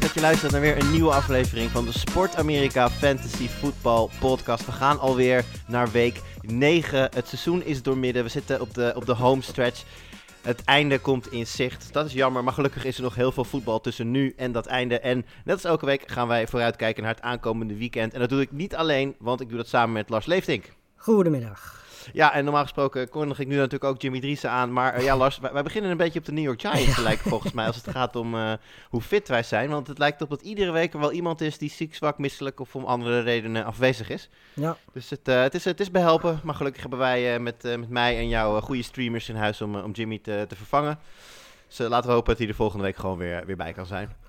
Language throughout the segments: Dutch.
dat je luistert naar weer een nieuwe aflevering van de Sport Amerika Fantasy Football Podcast. We gaan alweer naar week 9. Het seizoen is doormidden. We zitten op de, op de home stretch. Het einde komt in zicht. Dat is jammer, maar gelukkig is er nog heel veel voetbal tussen nu en dat einde. En net als elke week gaan wij vooruitkijken naar het aankomende weekend. En dat doe ik niet alleen, want ik doe dat samen met Lars Leeftink. Goedemiddag. Ja, en normaal gesproken kondig ik nu natuurlijk ook Jimmy Driessen aan. Maar eh, ja, Lars, wij, wij beginnen een beetje op de New York Giants te lijken volgens mij. Als het gaat om eh, hoe fit wij zijn. Want het lijkt op dat iedere week er wel iemand is die ziek, zwak, misselijk of om andere redenen afwezig is. Ja, Dus het, eh, het, is, het is behelpen. Maar gelukkig hebben wij met, met mij en jou goede streamers in huis om, om Jimmy te, te vervangen. Dus laten we hopen dat hij er volgende week gewoon weer, weer bij kan zijn.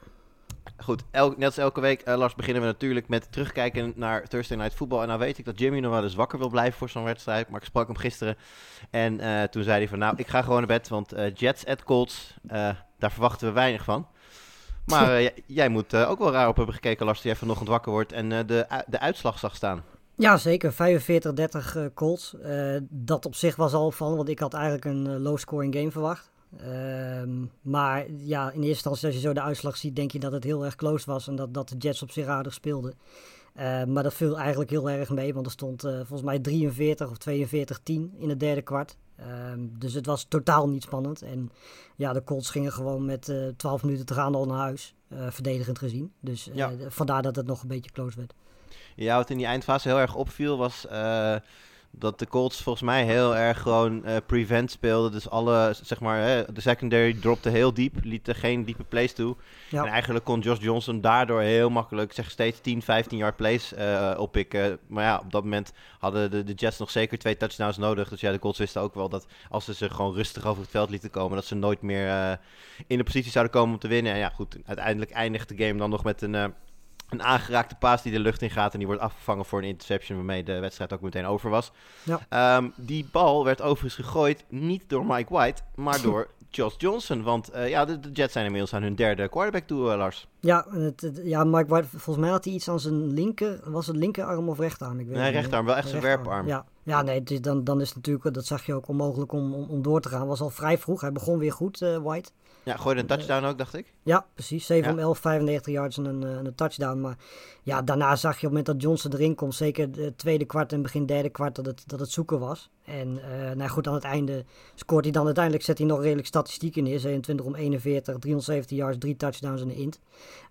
Goed, net als elke week, eh, Lars, beginnen we natuurlijk met terugkijken naar Thursday Night Football. En nou weet ik dat Jimmy nog wel eens wakker wil blijven voor zo'n wedstrijd. Maar ik sprak hem gisteren. En eh, toen zei hij van, nou, ik ga gewoon naar bed. Want eh, Jets at Colts, daar verwachten we weinig van. Maar jij moet ook wel raar op hebben gekeken, Lars, die jij vanochtend wakker wordt. En de, de uitslag zag staan. ja zeker. 45-30 eh, Colts. Dat op zich was al opvallend, want ik had eigenlijk een low-scoring game verwacht. Ehm, maar ja, in eerste instantie als je zo de uitslag ziet, denk je dat het heel erg close was. En dat, dat de Jets op zich aardig speelden. Eh, maar dat viel eigenlijk heel erg mee, want er stond eh, volgens mij 43 of 42-10 in het derde kwart. Ehm, dus het was totaal niet spannend. En ja, de Colts gingen gewoon met eh 12 minuten te gaan al naar huis, eh, verdedigend gezien. Dus eh, Ja. vandaar dat het nog een beetje close werd. Ja, wat in die eindfase heel erg opviel was eh, dat de Colts volgens mij heel erg gewoon eh, prevent speelden. Dus alle, zeg maar, hè, de secondary dropte heel diep, liet er geen diepe plays toe. Ja. En eigenlijk kon Josh Johnson daardoor heel makkelijk, zeg steeds 10, 15 yard plays eh, oppikken. Maar ja, op dat moment hadden de, de Jets nog zeker twee touchdowns nodig. Dus ja, de Colts wisten ook wel dat als ze ze gewoon rustig over het veld lieten komen, dat ze nooit meer eh, in de positie zouden komen om te winnen. En ja, goed, uiteindelijk eindigt de game dan nog met een... een aangeraakte paas die de lucht in gaat en die wordt afgevangen voor een interception waarmee de wedstrijd ook meteen over was. Ja. Ehm, die bal werd overigens gegooid niet door Mike White, maar door Josh Johnson. Want eh, ja, de, de Jets zijn inmiddels aan hun derde quarterback toe, eh, Lars. Ja, het, het- ja, Mike White, volgens mij had hij iets aan zijn linker, was het linkerarm of rechterarm? Ik weet Nee, rechterarm, wel echt zijn werparm. Ja, ja nee, dan, dan is het natuurlijk, dat zag je ook onmogelijk om, om, om door te gaan. Was al vrij vroeg, hij begon weer goed, eh, White. Ja, gooide een touchdown ook, dacht ik. Ja, precies. 7 Ja. om 11, 95 yards en een, eh, een touchdown. Maar ja, daarna zag je op het moment dat Johnson erin komt, zeker het tweede kwart en begin derde kwart, dat het, dat het zoeken was. En eh, nou goed, aan het einde scoort hij dan uiteindelijk, zet hij nog redelijk statistieken neer. 27 om 41, 370 yards, drie touchdowns en een int.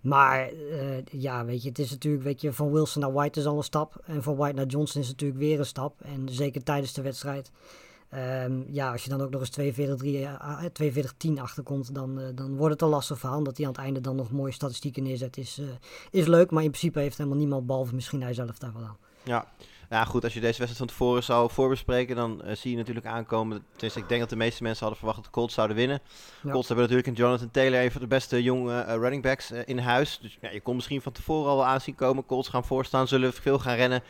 Maar eh, ja, weet je, het is natuurlijk, weet je, van Wilson naar White is al een stap. En van White naar Johnson is natuurlijk weer een stap. En zeker tijdens de wedstrijd. Ehm, ja, als je dan ook nog eens 42-10 eh, 42-10 achterkomt, dan, eh, dan wordt het een lastig verhaal. Omdat hij aan het einde dan nog mooie statistieken neerzet, is, eh, is leuk. Maar in principe heeft helemaal niemand, behalve misschien hij zelf, daar wel aan. Ja. Ja, goed, als je deze wedstrijd van tevoren zou voorbespreken, dan eh, zie je natuurlijk aankomen. Tenminste, ik denk dat de meeste mensen hadden verwacht dat de Colts zouden winnen. Ja. Colts hebben natuurlijk een Jonathan Taylor, een van de beste jonge eh, running backs eh, in huis. Dus ja, je kon misschien van tevoren al wel aanzien komen. Colts gaan voorstaan, zullen veel gaan rennen.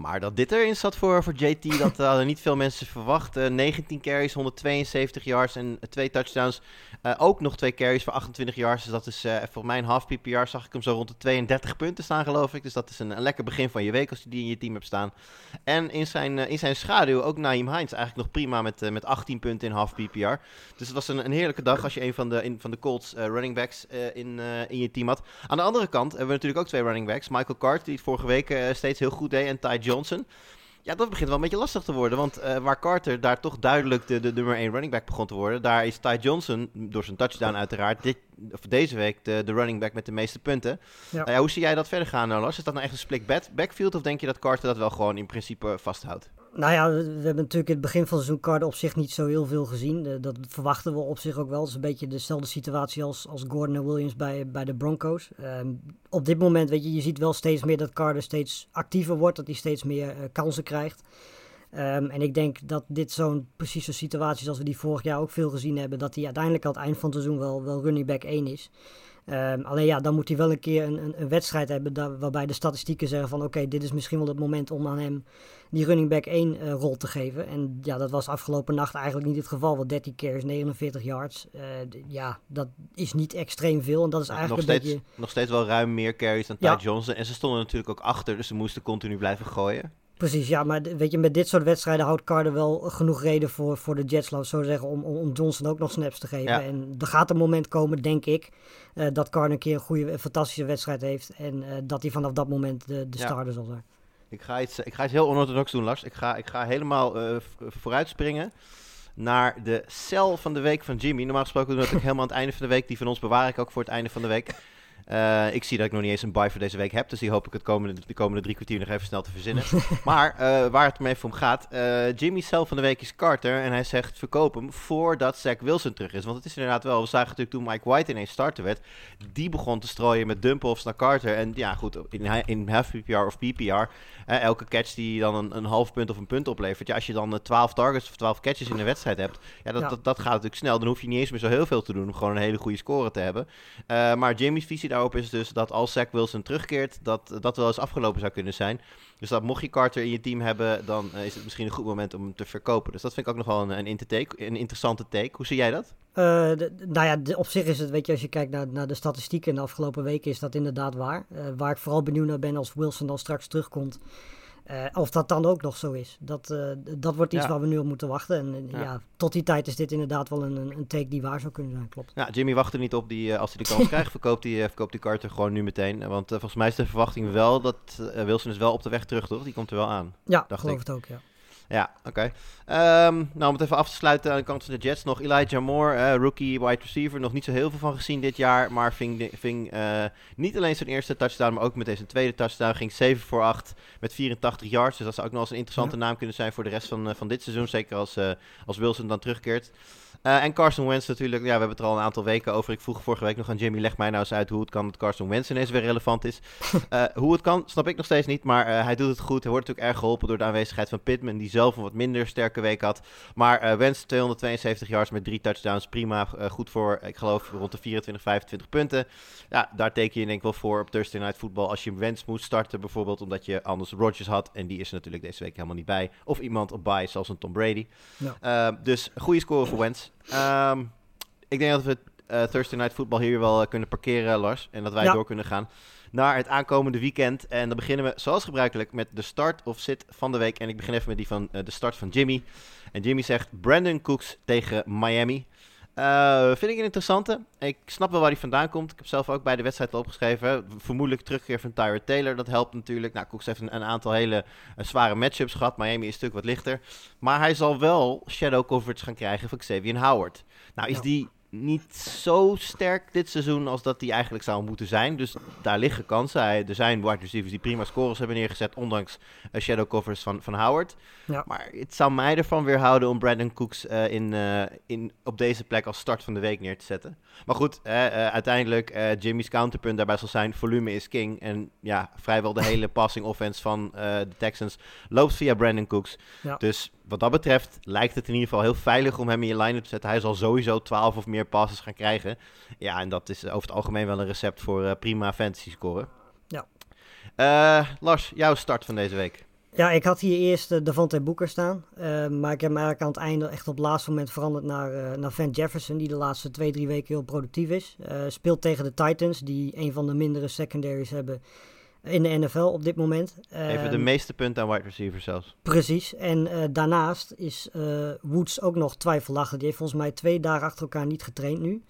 Maar dat dit erin zat voor, voor JT, dat hadden niet veel mensen verwacht. Eh, 19 carries, 172 yards en eh, twee touchdowns. Eh, ook nog twee carries voor 28 yards. Dus dat is eh voor mijn half PPR zag ik hem zo rond de 32 punten staan, geloof ik. Dus dat is een, een lekker begin van je week als je die in je team hebt staan. En in zijn, eh, in zijn schaduw ook Naeem Hines eigenlijk nog prima met, eh, met 18 punten in half PPR. Dus het was een, een heerlijke dag als je een van de, in, van de Colts eh, running backs eh, in, eh, in je team had. Aan de andere kant hebben we natuurlijk ook twee running backs. Michael Cart, die het vorige week eh, steeds heel goed deed, en Ty Johnson. Ja, dat begint wel een beetje lastig te worden. Want eh, waar Carter daar toch duidelijk de, de nummer 1 running back begon te worden, daar is Ty Johnson, door zijn touchdown uiteraard, dit, of deze week de, de running back met de meeste punten. Ja. Nou ja, hoe zie jij dat verder gaan, nou, Lars? Is dat nou echt een split back- backfield of denk je dat Carter dat wel gewoon in principe vasthoudt? Nou ja, we hebben natuurlijk in het begin van seizoen Carter op zich niet zo heel veel gezien. Eh, Dat verwachten we op zich ook wel. Het is een beetje dezelfde situatie als, als Gordon en Williams bij, bij de Broncos. Ehm, op dit moment, weet je, je ziet wel steeds meer dat Carter steeds actiever wordt. Dat hij steeds meer eh, kansen krijgt. Ehm, en ik denk dat dit zo'n precieze situatie zoals we die vorig jaar ook veel gezien hebben, dat hij uiteindelijk aan het eind van het seizoen wel, wel running back 1 is. Ehm, alleen ja, dan moet hij wel een keer een, een, een wedstrijd hebben daar, waarbij de statistieken zeggen van oké, dit is misschien wel het moment om aan hem die running back 1 eh, rol te geven. En ja, dat was afgelopen nacht eigenlijk niet het geval. Want 13 carries, 49 yards. Eh, ja, dat is niet extreem veel. En dat is nog, eigenlijk steeds, een beetje... nog steeds wel ruim meer carries dan Ty Ja. Johnson. En ze stonden natuurlijk ook achter, dus ze moesten continu blijven gooien. Precies, ja, maar weet je, met dit soort wedstrijden houdt Carter wel genoeg reden voor, voor de Jets, laat ik zo zeggen, om, om, Johnson ook nog snaps te geven. Ja. En er gaat een moment komen, denk ik, eh, dat Carter een keer een goede, een fantastische wedstrijd heeft. En eh, dat hij vanaf dat moment de, de Ja. starter zal zijn. Ik ga iets, ik ga iets heel onorthodox doen, Lars. Ik ga, ik ga helemaal eh, vooruitspringen naar de cel van de week van Jimmy. Normaal gesproken doen we dat ook helemaal aan het einde van de week. Die van ons bewaar ik ook voor het einde van de week. Eh, ik zie dat ik nog niet eens een buy voor deze week heb. Dus die hoop ik het komende, de komende drie kwartier nog even snel te verzinnen. maar eh, waar het me even om gaat. eh Jimmy's cel van de week is Carter. En hij zegt verkoop hem voordat Zach Wilson terug is. Want het is inderdaad wel. We zagen natuurlijk toen Mike White ineens starter werd. Die begon te strooien met dump-offs naar Carter. En ja goed, in, in half PPR of PPR. elke catch die dan een, een half punt of een punt oplevert. Ja, als je dan eh, 12 targets of 12 catches in een wedstrijd hebt. Ja, dat, Ja. Dat, dat gaat natuurlijk snel. Dan hoef je niet eens meer zo heel veel te doen om gewoon een hele goede score te hebben. Maar Jimmy's visie daarop is dus dat als Zach Wilson terugkeert, dat dat wel eens afgelopen zou kunnen zijn. Dus dat mocht je Carter in je team hebben, dan eh, is het misschien een goed moment om hem te verkopen. Dus dat vind ik ook nog wel een, een, een interessante take. Hoe zie jij dat? De- nou ja, de- op zich is het, weet je, als je kijkt naar, naar de statistieken de afgelopen weken, is dat inderdaad waar. Eh, waar ik vooral benieuwd naar ben als Wilson dan straks terugkomt. Eh, of dat dan ook nog zo is. Dat, eh, dat wordt iets Ja. waar we nu op moeten wachten. En eh, Ja. ja. tot die tijd is dit inderdaad wel een, een take die waar zou kunnen zijn, klopt. Ja, Jimmy wacht er niet op. Die, als hij de kans krijgt, verkoopt hij, verkoopt hij Carter gewoon nu meteen. Want volgens mij is de verwachting wel dat Wilson is wel op de weg terug, toch? Die komt er wel aan. Ja, Dacht geloof ik. het ook, ja. Ja, oké. Ehm, nou, om het even af te sluiten aan de kant van de Jets nog. Elijah Moore, eh, rookie wide receiver. Nog niet zo heel veel van gezien dit jaar. Maar ving, ving eh, niet alleen zijn eerste touchdown, maar ook meteen zijn tweede touchdown. Ging 7 voor 8 met 84 yards. Dus dat zou ook nog eens een interessante naam kunnen zijn voor de rest van, eh, van dit seizoen. Zeker als, als Wilson dan terugkeert. Eh, en Carson Wentz natuurlijk. Ja, we hebben het er al een aantal weken over. Ik vroeg vorige week nog aan Jimmy, leg mij nou eens uit hoe het kan dat Carson Wentz ineens weer relevant is. Eh, hoe het kan, snap ik nog steeds niet. Maar eh, hij doet het goed. Hij wordt natuurlijk erg geholpen door de aanwezigheid van Pittman, die zelf een wat minder sterke week had. Maar Wentz 272 yards met drie touchdowns. Prima. Goed voor, ik geloof, rond de 24, 25 punten. Ja, daar teken je denk ik wel voor op Thursday Night Football. Als je Wentz moet starten bijvoorbeeld, omdat je anders Rodgers had. En die is er natuurlijk deze week helemaal niet bij. Of iemand op bye, zoals een Tom Brady. Ja. Dus goede score voor Wentz. Ehm, ik denk dat we eh, Thursday Night Football hier wel eh, kunnen parkeren, Lars. En dat wij Ja. door kunnen gaan naar het aankomende weekend. En dan beginnen we zoals gebruikelijk met de start of sit van de week. En ik begin even met die van eh, de start van Jimmy. En Jimmy zegt Brandon Cooks tegen Miami. Eh, vind ik een interessante. Ik snap wel waar hij vandaan komt. Ik heb zelf ook bij de wedstrijd al opgeschreven. Vermoedelijk terugkeer van Tyrod Taylor. Dat helpt natuurlijk. Nou, Cooks heeft een, een aantal hele eh, zware matchups gehad. Miami is een stuk wat lichter. Maar hij zal wel shadow coverage gaan krijgen van Xavier Howard. Nou is die niet zo sterk dit seizoen als dat die eigenlijk zou moeten zijn. Dus daar liggen kansen. Hij, er zijn wide receivers die prima scores hebben neergezet, ondanks eh, shadow covers van, van Howard. Ja. Maar het zou mij ervan weerhouden om Brandon Cooks eh, in, eh, in, op deze plek als start van de week neer te zetten. Maar goed, uiteindelijk Jimmy's counterpunt daarbij zal zijn, volume is king. En ja, vrijwel de hele passing offense van de Texans loopt via Brandon Cooks. Ja. Dus wat dat betreft lijkt het in ieder geval heel veilig om hem in je line-up te zetten. Hij zal sowieso 12 of meer passes gaan krijgen. Ja, en dat is over het algemeen wel een recept voor eh, prima fantasy scoren. Ja. Eh, Lars, jouw start van deze week. Ja, ik had hier eerst de Davante Boeker staan. eh, maar ik heb hem eigenlijk aan het einde echt op het laatste moment veranderd naar, eh, naar Van Jefferson. Die de laatste twee, drie weken heel productief is. Eh, speelt tegen de Titans, die een van de mindere secondaries hebben in de NFL op dit moment. Even de Ehm, meeste punten aan wide receiver zelfs. Precies. En eh, daarnaast is eh, Woods ook nog twijfelachtig. Die heeft volgens mij twee dagen achter elkaar niet getraind nu.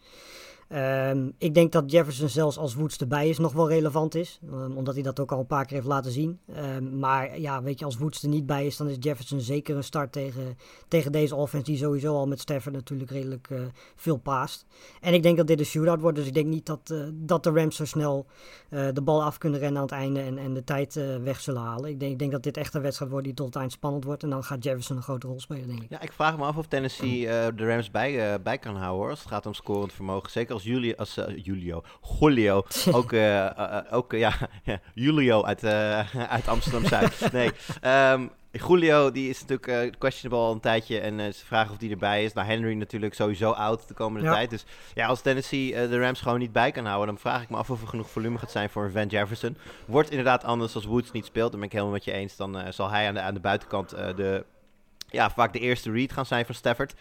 Ehm, ik denk dat Jefferson zelfs als Woods erbij is nog wel relevant is. Ehm, omdat hij dat ook al een paar keer heeft laten zien. Ehm, maar ja, weet je, als Woods er niet bij is, dan is Jefferson zeker een start tegen, tegen deze offense. Die sowieso al met Stafford natuurlijk redelijk eh, veel paast. En ik denk dat dit een shootout wordt. Dus ik denk niet dat, eh, dat de Rams zo snel eh, de bal af kunnen rennen aan het einde. En, en de tijd weg zullen halen. Ik denk, ik denk dat dit echt een wedstrijd wordt die tot het eind spannend wordt. En dan gaat Jefferson een grote rol spelen, denk ik. Ja, ik vraag me af of Tennessee de Rams bij, bij kan houden als het gaat om scorend vermogen. Zeker als Julio, als, eh, Julio, Julio, ook, eh, eh, ook ja, Julio uit, uit Amsterdam-Zuid. Nee, ehm, Julio, die is natuurlijk questionable al een tijdje. En uh, ze vragen of die erbij is. Nou, Henry natuurlijk sowieso oud de komende Ja. tijd. Dus ja, als Tennessee de Rams gewoon niet bij kan houden... dan vraag ik me af of er genoeg volume gaat zijn voor Van Jefferson. Wordt inderdaad anders als Woods niet speelt. Dan ben ik helemaal met je eens. Dan zal hij aan de, aan de buitenkant de, ja, vaak de eerste read gaan zijn van Stafford.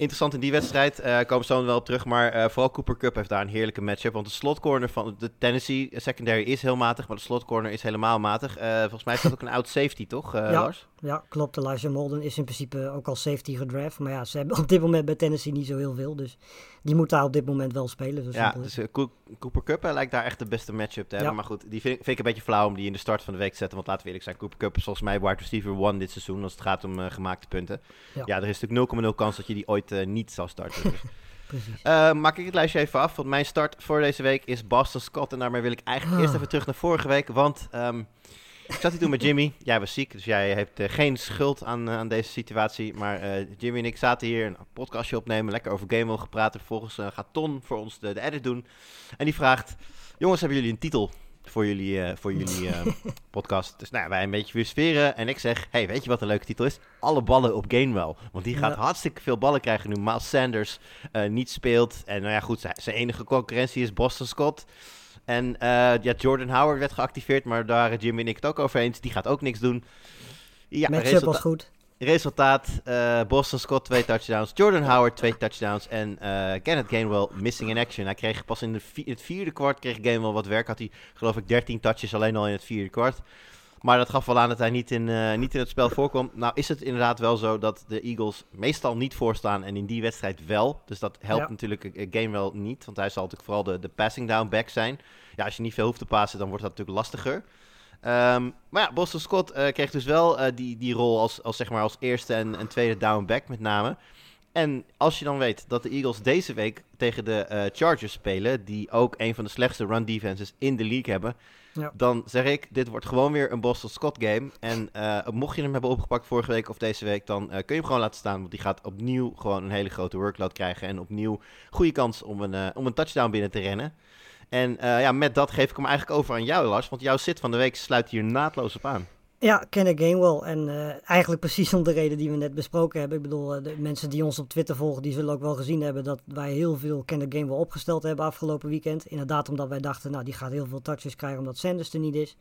Interessant in die wedstrijd, eh komen we zo wel op terug. Maar eh, vooral Cooper Cup heeft daar een heerlijke matchup. Want de slotcorner van de Tennessee secondary is heel matig. Maar de slotcorner is helemaal matig. Eh, volgens mij is dat ook een oud safety, toch, Ja. Lars? Ja, klopt. Elijah Molden is in principe ook al safety gedraft. Maar ja, ze hebben op dit moment bij Tennessee niet zo heel veel. Dus die moet daar op dit moment wel spelen. Zo Ja, dus eh, Co- Cooper Cup eh, lijkt daar echt de beste matchup te hebben. Ja. Maar goed, die vind, ik- vind ik een beetje flauw om die in de start van de week te zetten. Want laten we eerlijk zijn, Cooper Cup is volgens mij wide receiver one dit seizoen. Als het gaat om eh, gemaakte punten. Ja. Ja. er is natuurlijk 0,0 kans dat je die ooit niet zal starten. Dus. Maak ik het lijstje even af, want mijn start voor deze week is Boston Scott. En daarmee wil ik eigenlijk Ah. eerst even terug naar vorige week, want ehm, ik zat hier toen met Jimmy. Jij was ziek, dus jij hebt eh, geen schuld aan, eh, aan deze situatie. Maar eh, Jimmy en ik zaten hier een podcastje opnemen, lekker over Game mogen praten. Vervolgens gaat Ton voor ons de, de edit doen. En die vraagt, jongens, hebben jullie een titel voor jullie, voor jullie podcast? Dus nou, wij een beetje filosoferen. En ik zeg, hey, weet je wat een leuke titel is? Alle ballen op Gainwell. Want die gaat Ja. hartstikke veel ballen krijgen nu Miles Sanders niet speelt. En nou ja, goed, zijn enige concurrentie is Boston Scott. En eh, ja, Jordan Howard werd geactiveerd, maar daar waren Jimmy en ik het ook over eens. Die gaat ook niks doen. Ja, Matchup was goed. resultaat, eh, Boston Scott twee touchdowns, Jordan Howard twee touchdowns en eh, Kenneth Gainwell missing in action. Hij kreeg pas in, de vi- het vierde kwart kreeg Gainwell wat werk. Had hij geloof ik 13 touches alleen al in het vierde kwart. Maar dat gaf wel aan dat hij niet in, eh, niet in het spel voorkwam. Nou is het inderdaad wel zo dat de Eagles meestal niet voorstaan en in die wedstrijd wel. Dus dat helpt Ja. natuurlijk eh, Gainwell niet, want hij zal natuurlijk vooral de, de passing down back zijn. Ja, als je niet veel hoeft te passen, dan wordt dat natuurlijk lastiger. Ehm, maar ja, Boston Scott eh, kreeg dus wel eh, die, die rol als, als, zeg maar als eerste en, en tweede down back met name. En als je dan weet dat de Eagles deze week tegen de Chargers spelen, die ook een van de slechtste run defenses in de league hebben, Ja. dan zeg ik, dit wordt gewoon weer een Boston Scott game. En eh, mocht je hem hebben opgepakt vorige week of deze week, dan eh, kun je hem gewoon laten staan, want die gaat opnieuw gewoon een hele grote workload krijgen en opnieuw goede kans om een, eh, om een touchdown binnen te rennen. En ja, met dat geef ik hem eigenlijk over aan jou, Lars. Want jouw zit van de week sluit hier naadloos op aan. Ja, Kenneth Gainwell. En eh, eigenlijk precies om de reden die we net besproken hebben. Ik bedoel, eh, de mensen die ons op Twitter volgen, die zullen ook wel gezien hebben dat wij heel veel Kenneth Gainwell opgesteld hebben afgelopen weekend. Inderdaad, omdat wij dachten, nou, die gaat heel veel touches krijgen omdat Sanders er niet is.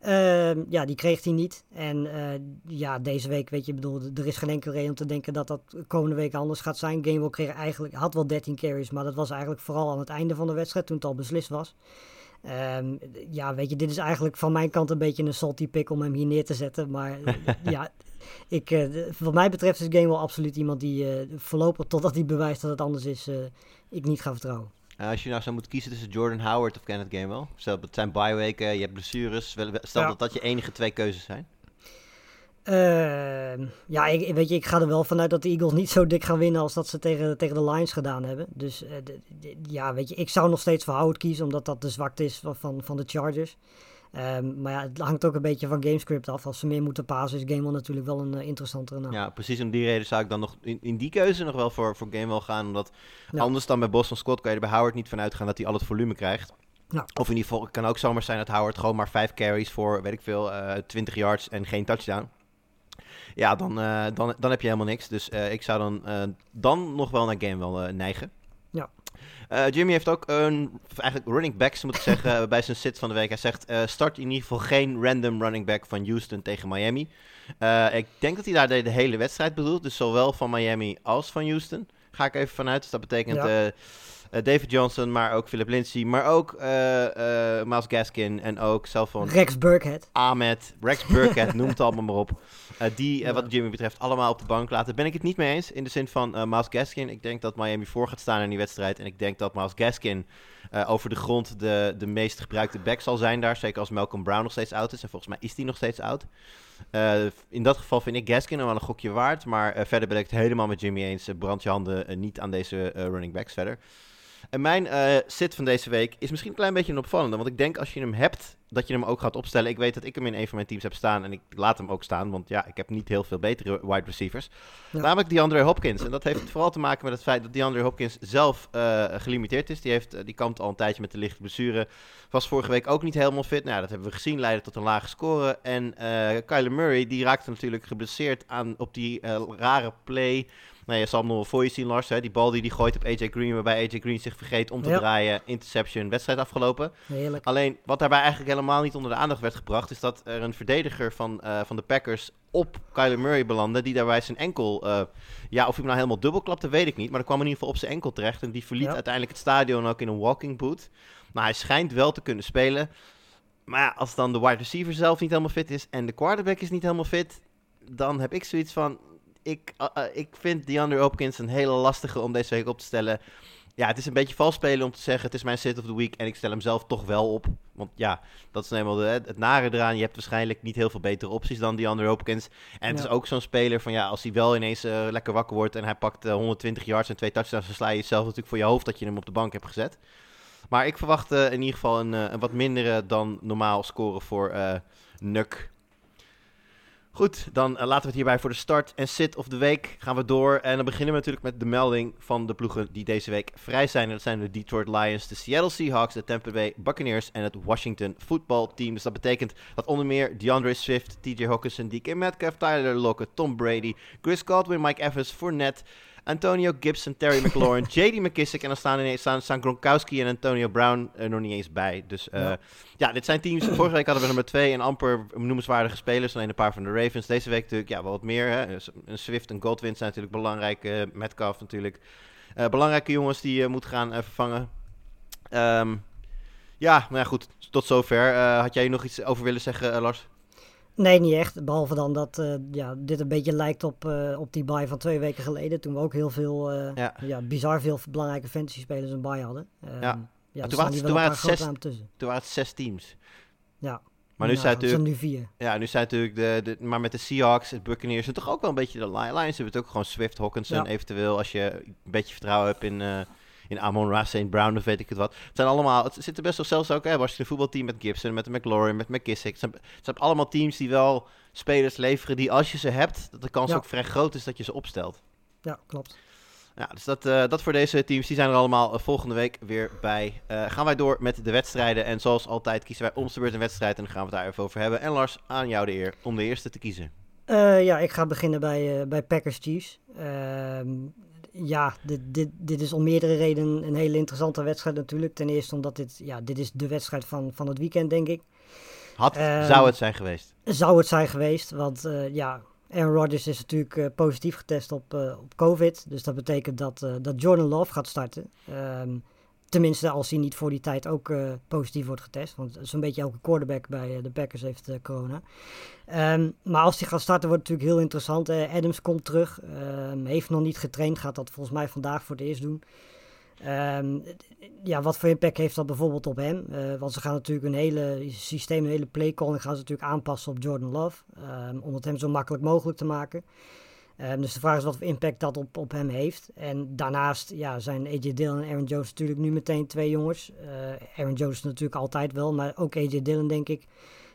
Ehm, ja, die kreeg hij niet. En eh, ja, deze week, weet je, bedoel, er is geen enkele reden om te denken dat dat komende week anders gaat zijn. Gainwell kreeg eigenlijk, had wel 13 carries, maar dat was eigenlijk vooral aan het einde van de wedstrijd, toen het al beslist was. Ehm, ja, weet je, dit is eigenlijk van mijn kant een beetje een salty pick om hem hier neer te zetten. Maar ja, ik, de- wat mij betreft is Gainwell absoluut iemand die eh, voorlopig, totdat hij bewijst dat het anders is, eh, ik niet ga vertrouwen. Als je nou zou moeten kiezen tussen Jordan Howard of Kenneth Gainwell. Stel, het zijn bye-weken, je hebt blessures. wel- wel- Stel Ja. dat dat je enige twee keuzes zijn. Ehm, ja, ik, weet je, ik ga er wel vanuit dat de Eagles niet zo dik gaan winnen als dat ze tegen, tegen de Lions gedaan hebben. Dus eh, de- de- ja, weet je, ik zou nog steeds voor Howard kiezen, omdat dat de zwakte is van, van, van de Chargers. Ehm, maar ja, het hangt ook een beetje van gamescript af. Als ze meer moeten pasen, is Gamewell natuurlijk wel een eh, interessantere naam. Ja, precies om die reden zou ik dan nog in, in die keuze nog wel voor, voor Gainwell gaan. Omdat Ja. anders dan bij Boston Scott kan je er bij Howard niet van uitgaan dat hij al het volume krijgt. Of in ieder geval, het kan ook zomaar zijn dat Howard gewoon maar vijf carries voor, weet ik veel, eh 20 yards en geen touchdown. Ja, dan, eh, dan, dan heb je helemaal niks. Dus eh, ik zou dan, eh, dan nog wel naar Gainwell eh neigen. Ja. Jimmy heeft ook een, eigenlijk running backs moet ik zeggen, bij zijn sit van de week. Hij zegt, start in ieder geval geen random running back van Houston tegen Miami. Ik denk dat hij daar de, de hele wedstrijd bedoelt. Dus zowel van Miami als van Houston. Ga ik even vanuit. Dus dat betekent Ja. Eh, David Johnson, maar ook Philip Lindsay. Maar ook eh, eh, Miles Gaskin en ook zelf van Rex Burkhead. Ahmed, Rex Burkhead, noem het allemaal maar op. Die, Ja. wat Jimmy betreft, allemaal op de bank laten. Ben ik het niet mee eens. In de zin van Miles Gaskin. Ik denk dat Miami voor gaat staan in die wedstrijd. En ik denk dat Miles Gaskin over de grond de, de meest gebruikte back zal zijn daar. Zeker als Malcolm Brown nog steeds oud is. En volgens mij is die nog steeds oud. In dat geval vind ik Gaskin wel een gokje waard. Maar verder ben ik het helemaal met Jimmy eens. Brand je handen niet aan deze running backs verder. En mijn eh sit van deze week is misschien een klein beetje een opvallende. Want ik denk als je hem hebt dat je hem ook gaat opstellen. Ik weet dat ik hem in een van mijn teams heb staan en ik laat hem ook staan, want ja, ik heb niet heel veel betere wide receivers. Ja. Namelijk DeAndre Hopkins. En dat heeft vooral te maken met het feit dat DeAndre Hopkins zelf eh, gelimiteerd is. Die, heeft, eh, die kampt al een tijdje met de lichte blessure. Was vorige week ook niet helemaal fit. Nou, dat hebben we gezien, leidde tot een lage score. En Kyler Murray, die raakte natuurlijk geblesseerd aan, op die rare play. Nou, je zal hem nog wel voor je zien, Lars. Hè? Die bal die hij gooit op AJ Green, waarbij AJ Green zich vergeet om te Ja. draaien. Interception, wedstrijd afgelopen. Heerlijk. Alleen, wat daarbij eigenlijk helemaal niet onder de aandacht werd gebracht, is dat er een verdediger van, eh, van de Packers op Kyler Murray belandde, die daarbij zijn enkel, eh, ja, of hij hem nou helemaal dubbel klapte, weet ik niet, maar er kwam in ieder geval op zijn enkel terecht en die verliet Ja. uiteindelijk het stadion ook in een walking boot. Nou, hij schijnt wel te kunnen spelen, maar ja, als dan de wide receiver zelf niet helemaal fit is en de quarterback is niet helemaal fit, dan heb ik zoiets van, ik, eh, eh, ik vind DeAndre Hopkins een hele lastige om deze week op te stellen. Ja, het is een beetje vals spelen om te zeggen: het is mijn sit of the week en ik stel hem zelf toch wel op. Want ja, dat is eenmaal de, het nare eraan. Je hebt waarschijnlijk niet heel veel betere opties dan die andere Hopkins. En het Ja. is ook zo'n speler van ja, als hij wel ineens eh, lekker wakker wordt en hij pakt eh, 120 yards en twee touchdowns, dan sla je jezelf natuurlijk voor je hoofd dat je hem op de bank hebt gezet. Maar ik verwacht in ieder geval een, een wat mindere dan normaal score voor Nuk. Goed, dan eh, laten we het hierbij voor de start en sit of de week. Gaan we door. En dan beginnen we natuurlijk met de melding van de ploegen die deze week vrij zijn. Dat zijn de Detroit Lions, de Seattle Seahawks, de Tampa Bay Buccaneers en het Washington Football Team. Dus dat betekent dat onder meer DeAndre Swift, TJ Hawkinson, DK Metcalf, Tyler Lockett, Tom Brady, Chris Godwin, Mike Evans, Fournette, Antonio Gibson, Terry McLaurin, JD McKissick. En dan staan, ineens, staan, staan Gronkowski en Antonio Brown er nog niet eens bij. Dus eh, Ja. ja, dit zijn teams. Vorige week hadden we nummer twee en amper noemenswaardige spelers. Alleen een paar van de Ravens. Deze week natuurlijk ja, wel wat meer. Hè. Een Swift en Godwin zijn natuurlijk belangrijk. eh Metcalf natuurlijk. Eh, belangrijke jongens die je moet gaan vervangen. Ehm, ja, nou ja, goed. Tot zover. Had jij nog iets over willen zeggen, Lars? Nee, niet echt. Behalve dan dat eh, ja, dit een beetje lijkt op, eh, op die bye van twee weken geleden. Toen we ook heel veel, eh, Ja. ja. bizar veel belangrijke fantasy spelers een bye hadden. Ehm, Ja. ja, toen waren het- toen waren het zes-. Toen waren het zes teams. Ja. Maar nu Nou, zijn het natuurlijk... nu vier. Ja, nu zijn natuurlijk de, de... Maar met de Seahawks, de Buccaneers... en toch ook wel een beetje de Li- Lions hebben het ook gewoon Swift, Hawkinson Ja. eventueel... als je een beetje vertrouwen hebt in... in Amon Ra, St. Brown of weet ik het wat. Het zijn allemaal... Het zitten best wel zelfs ook... Hè, was je een voetbalteam met Gibson, met de McLaurin, met McKissick. Het zijn, het zijn allemaal teams die wel spelers leveren... die als je ze hebt, dat de kans Ja. ook vrij groot is dat je ze opstelt. Ja, klopt. Ja, dus dat, eh, dat voor deze teams. Die zijn er allemaal eh, volgende week weer bij. Eh, gaan wij door met de wedstrijden. En zoals altijd kiezen wij om de beurt een wedstrijd. En dan gaan we het daar even over hebben. En Lars, aan jou de eer om de eerste te kiezen. Ja, ik ga beginnen bij, bij Packers Chiefs. Ja, dit, dit, dit is om meerdere redenen een hele interessante wedstrijd natuurlijk. Ten eerste omdat dit, ja, dit is de wedstrijd van, van het weekend, denk ik. Had, Ehm, zou het zijn geweest? Zou het zijn geweest, want eh, ja, Aaron Rodgers is natuurlijk eh, positief getest op, eh, op COVID. Dus dat betekent dat, dat Jordan Love gaat starten. Ehm, tenminste, als hij niet voor die tijd ook eh, positief wordt getest. Want zo'n beetje elke quarterback bij eh, de Packers heeft eh, corona. Ehm, maar als hij gaat starten wordt het natuurlijk heel interessant. Adams komt terug, ehm, heeft nog niet getraind, gaat dat volgens mij vandaag voor het eerst doen. Ehm, ja, wat voor impact heeft dat bijvoorbeeld op hem? Want ze gaan natuurlijk een hele systeem, een hele playcalling gaan ze natuurlijk aanpassen op Jordan Love. om het hem zo makkelijk mogelijk te maken. Ehm, dus de vraag is wat voor impact dat op, op hem heeft. En daarnaast ja, zijn AJ Dillon en Aaron Jones natuurlijk nu meteen twee jongens. Eh, Aaron Jones natuurlijk altijd wel, maar ook AJ Dillon denk ik.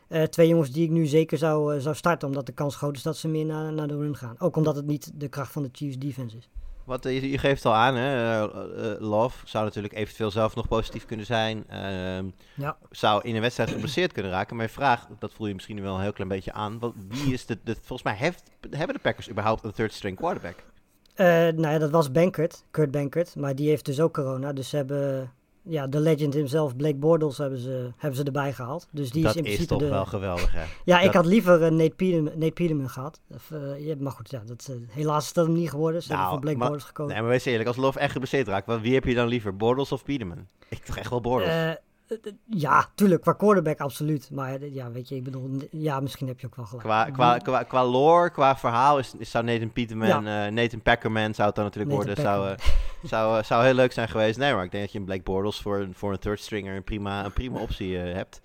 Eh, twee jongens die ik nu zeker zou, eh, zou starten, omdat de kans groot is dat ze meer naar, naar de run gaan. Ook omdat het niet de kracht van de Chiefs defense is. Wat, eh, je, je geeft al aan, hè? eh, eh, Love zou natuurlijk eventueel zelf nog positief kunnen zijn. Ehm, Ja. zou in een wedstrijd geblesseerd kunnen raken. Mijn vraag, dat voel je misschien wel een heel klein beetje aan. Wat, wie is de, de, volgens mij heeft, hebben de Packers überhaupt een third string quarterback? Eh, nou ja, dat was Bankert, Kurt Bankert, maar die heeft dus ook corona. Dus ze hebben, ja, de legend himself, Blake Bortles, hebben ze, hebben ze erbij gehaald. Dus die dat is in is principe toch de... wel geweldig, hè? Ja, ik dat- had liever eh, Nate, Peterman, Nate Peterman gehad. Of, eh, maar goed, ja, dat, eh, helaas is dat hem niet geworden. Ze hebben voor Blake maar, Bortles gekozen. Nee, maar wees eerlijk, als Love echt geblesseerd raakt, wie heb je dan liever, Bortles of Peterman? Ik toch echt wel Bortles. Ja, tuurlijk, qua quarterback absoluut. Maar ja, weet je, ik bedoel, ja, misschien heb je ook wel gelijk. Qua, qua, qua, qua lore, qua verhaal, is, is, zou Nathan Peterman, eh, Nathan Packerman zou het dan natuurlijk Nathan worden. Zou, eh, zou, eh, zou heel leuk zijn geweest. Nee, maar ik denk dat je een Blake Bortles voor, een- voor een third stringer een prima, een prima optie eh, hebt.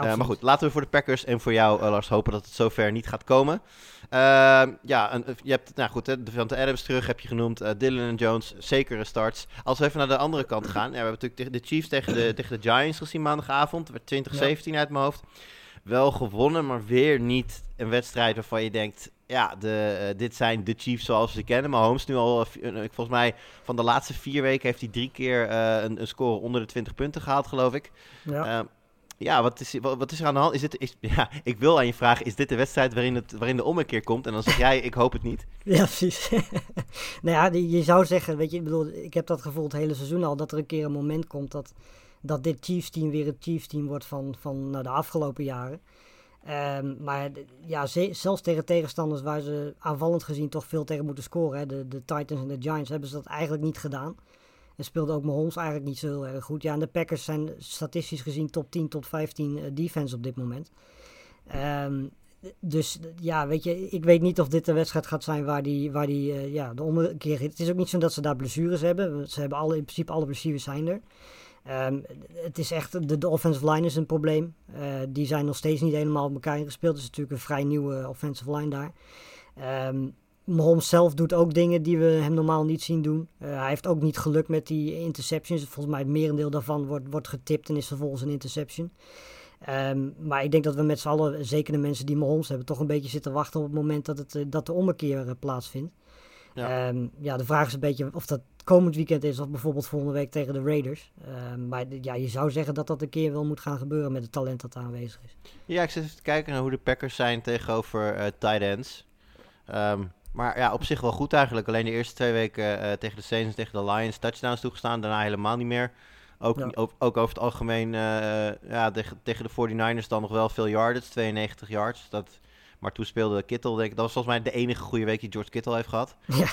Nee, maar goed, laten we voor de Packers en voor jou, Lars, hopen dat het zover niet gaat komen. Ehm, ja, een- je hebt, nou goed, hè, Devante Adams terug heb je genoemd. eh Dylan en Jones, zekere starts. Als we even naar de andere kant gaan. Ja, we hebben natuurlijk tegen de Chiefs tegen de, tegen de Giants gezien maandagavond. Het werd 2017 uit mijn hoofd. Wel gewonnen, maar weer niet een wedstrijd waarvan je denkt... Ja, de, eh, dit zijn de Chiefs zoals we ze kennen. Maar Holmes nu al, eh, eh, volgens mij, van de laatste vier weken heeft hij drie keer eh, een, een score onder de 20 punten gehaald, geloof ik. Ja. Ja, wat, is, wat, wat is er aan de hand? Is dit, is, ja, ik wil aan je vragen, is dit de wedstrijd waarin, het, waarin de ommekeer komt? En dan zeg jij, ik hoop het niet. Ja, precies. nou ja, je zou zeggen, weet je, ik bedoel, ik heb dat gevoel het hele seizoen al, dat er een keer een moment komt dat, dat dit Chiefs team weer het Chiefs team wordt van, van nou, de afgelopen jaren. Ehm, maar ja, ze- zelfs tegen tegenstanders waar ze aanvallend gezien toch veel tegen moeten scoren, hè, de, de Titans en de Giants, hebben ze dat eigenlijk niet gedaan. En speelde ook Mahomes eigenlijk niet zo heel erg goed. Ja, en de Packers zijn statistisch gezien top 10, top 15 eh, defense op dit moment. Ehm, dus ja, weet je, ik weet niet of dit de wedstrijd gaat zijn waar die, waar die eh, ja, de omkeer Het is ook niet zo dat ze daar blessures hebben. Ze hebben alle, in principe alle blessures zijn er. Ehm, het is echt, de, de offensive line is een probleem. Eh, die zijn nog steeds niet helemaal op elkaar ingespeeld. Het is natuurlijk een vrij nieuwe offensive line daar. Ehm Mahomes zelf doet ook dingen die we hem normaal niet zien doen. Eh, hij heeft ook niet geluk met die interceptions. Volgens mij het merendeel daarvan wordt, wordt getipt en is vervolgens een interception. Ehm, maar ik denk dat we met z'n allen, zeker de mensen die Mahomes hebben, toch een beetje zitten wachten op het moment dat, het, eh, dat de ommekeer eh, plaatsvindt. Ja. Ja. ja, de vraag is een beetje of dat komend weekend is of bijvoorbeeld volgende week tegen de Raiders. Ehm, maar ja, je zou zeggen dat dat een keer wel moet gaan gebeuren met het talent dat aanwezig is. Ja, ik zit even te kijken naar hoe de Packers zijn tegenover eh tight ends. Ehm, maar ja, op zich wel goed eigenlijk. Alleen de eerste twee weken eh, tegen de Saints en tegen de Lions touchdowns toegestaan. Daarna helemaal niet meer. Ook, Ja. ook, ook over het algemeen eh, ja, tegen, tegen de 49ers dan nog wel veel yardage. 92 yards. Dat, maar toen speelde Kittle, denk ik. Dat was volgens mij de enige goede week die George Kittle heeft gehad. Ja.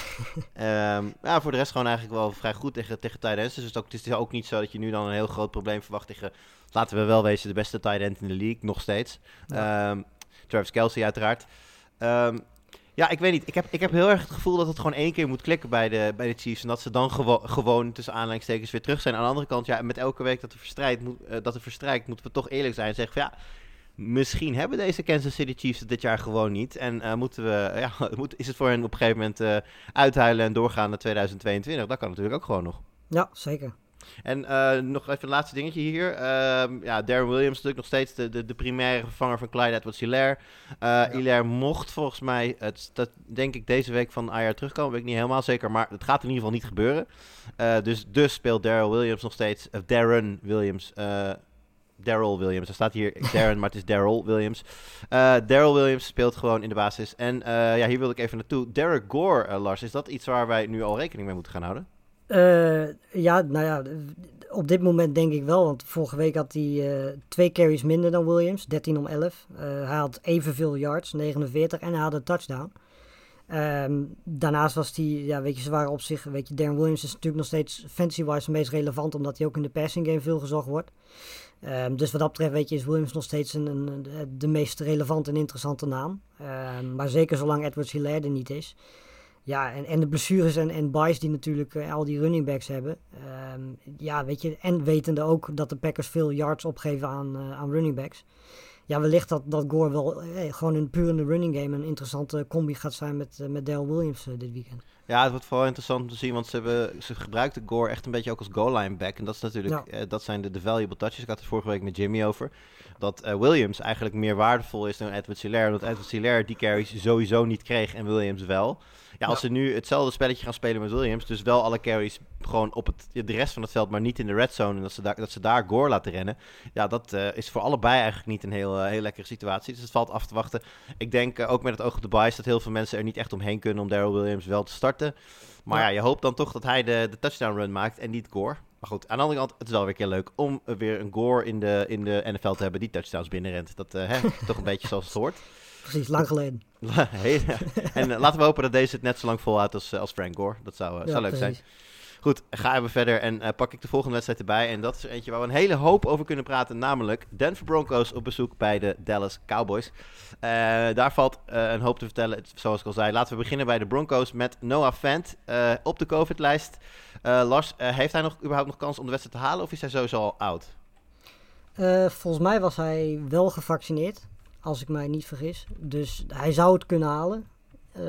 Ehm, ja, voor de rest gewoon eigenlijk wel vrij goed tegen, tegen tight ends. Dus het is, ook, het is ook niet zo dat je nu dan een heel groot probleem verwacht tegen... Laten we wel wezen, de beste tight end in de league. Nog steeds. Ehm, Travis Kelsey uiteraard. Ehm, ja, ik weet niet. Ik heb, ik heb heel erg het gevoel dat het gewoon één keer moet klikken bij de, bij de Chiefs. En dat ze dan gewo gewoon tussen aanleidingstekens weer terug zijn. Aan de andere kant, ja, met elke week dat er verstrijkt, moet, eh, dat er verstrijkt moeten we toch eerlijk zijn en zeggen van ja... Misschien hebben deze Kansas City Chiefs het dit jaar gewoon niet. En eh, moeten we, ja, moet, is het voor hen op een gegeven moment eh, uithuilen en doorgaan naar 2022? Dat kan natuurlijk ook gewoon nog. Ja, zeker. En eh, nog even een laatste dingetje hier. Ehm, ja, Darren Williams natuurlijk nog steeds de, de, de primaire vervanger van Clyde Edwards-Hilaire. Uh, Hilaire mocht volgens mij, het, dat denk ik deze week van IR terugkomen. Weet ik niet helemaal zeker, maar het gaat in ieder geval niet gebeuren. Uh, dus, dus speelt Darren Williams nog steeds, of Darren Williams... Uh, Daryl Williams. Er staat hier Darren, maar het is Daryl Williams. Uh, Daryl Williams speelt gewoon in de basis. En uh, ja, hier wil ik even naartoe. Derek Gore, uh, Lars, is dat iets waar wij nu al rekening mee moeten gaan houden? Uh, ja, nou ja, op dit moment denk ik wel. Want vorige week had hij uh, twee carries minder dan Williams, 13 om 11. Uh, hij had evenveel yards, 49, en hij had een touchdown. Um, daarnaast was hij, ja, weet je, ze waren op zich, weet je, Darren Williams is natuurlijk nog steeds fancy-wise het meest relevant, omdat hij ook in de passing game veel gezocht wordt. Um, dus wat dat betreft, weet je, is Williams nog steeds een, een, de meest relevante en interessante naam. Um, maar zeker zolang Edwards Hilaire er niet is. Ja, en, en de blessures en, en buys die natuurlijk uh, al die running backs hebben. Um, ja, weet je, en wetende ook dat de Packers veel yards opgeven aan, uh, aan running backs. Ja, wellicht dat, dat Gore wel eh, gewoon een puur in de running game een interessante combi gaat zijn met, uh, met Dale Williams dit weekend. Ja, het wordt vooral interessant om te zien, want ze, hebben, ze gebruikten Gore echt een beetje ook als goal line back. En dat, is natuurlijk, ja. dat zijn de, de valuable touches. Ik had het vorige week met Jimmy over. Dat Williams eigenlijk meer waardevol is dan Edward Hilaire. Omdat Edward Hilaire die carries sowieso niet kreeg en Williams wel. Ja, als ja. ze nu hetzelfde spelletje gaan spelen met Williams, dus wel alle carries gewoon op het, de rest van het veld, maar niet in de red zone, en dat ze daar, dat ze daar Gore laten rennen, ja, dat uh, is voor allebei eigenlijk niet een heel, uh, heel lekkere situatie. Dus het valt af te wachten. Ik denk uh, ook met het oog op de bias dat heel veel mensen er niet echt omheen kunnen om Daryl Williams wel te starten. Maar ja. ja, je hoopt dan toch dat hij de, de touchdown run maakt en niet Gore. Maar goed, aan de andere kant, het is wel weer een keer leuk om weer een Gore in de, in de NFL te hebben die touchdowns binnenrent. Dat hè, toch een beetje zoals het hoort. Precies, lang geleden. en uh, laten we hopen dat deze het net zo lang volhoudt als, uh, als Frank Gore. Dat zou, ja, zou leuk precies. zijn. Goed, gaan we verder en uh, pak ik de volgende wedstrijd erbij. En dat is er eentje waar we een hele hoop over kunnen praten. Namelijk Denver Broncos op bezoek bij de Dallas Cowboys. Uh, daar valt uh, een hoop te vertellen, zoals ik al zei. Laten we beginnen bij de Broncos met Noah Fant op de COVID-lijst. Lars, heeft hij nog überhaupt nog kans om de wedstrijd te halen of is hij sowieso al oud? volgens mij was hij wel gevaccineerd, als ik mij niet vergis. Dus hij zou het kunnen halen.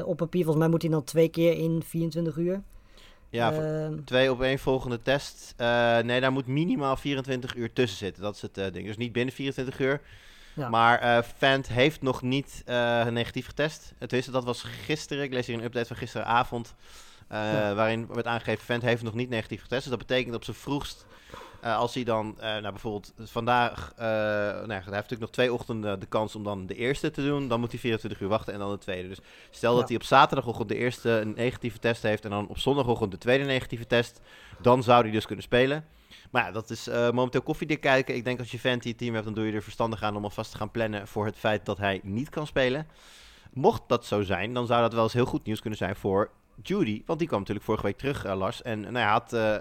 op papier, volgens mij moet hij dan twee keer in 24 uur. Ja, Ehm, Twee op één volgende test. Eh, nee, daar moet minimaal 24 uur tussen zitten. Dat is het eh, ding. Dus niet binnen 24 uur. Ja. Maar eh Fant heeft nog niet eh, negatief getest. Het wist, dat was gisteren. Ik lees hier een update van gisteravond. eh, Ja. Waarin werd aangegeven, Fant heeft nog niet negatief getest. Dus dat betekent op zijn vroegst, eh, als hij dan, eh, nou bijvoorbeeld vandaag, eh, nou hij heeft natuurlijk nog twee ochtenden de kans om dan de eerste te doen. Dan moet hij 24 uur wachten en dan de tweede. Dus stel dat hij op zaterdagochtend de eerste een negatieve test heeft en dan op zondagochtend de tweede negatieve test, dan zou hij dus kunnen spelen. Maar ja, dat is momenteel koffiedik kijken. Ik denk als je Fenty team hebt, dan doe je er verstandig aan om alvast te gaan plannen voor het feit dat hij niet kan spelen. Mocht dat zo zijn, dan zou dat wel eens heel goed nieuws kunnen zijn voor Judy. Want die kwam natuurlijk vorige week terug, eh, Lars. En nou had, eh,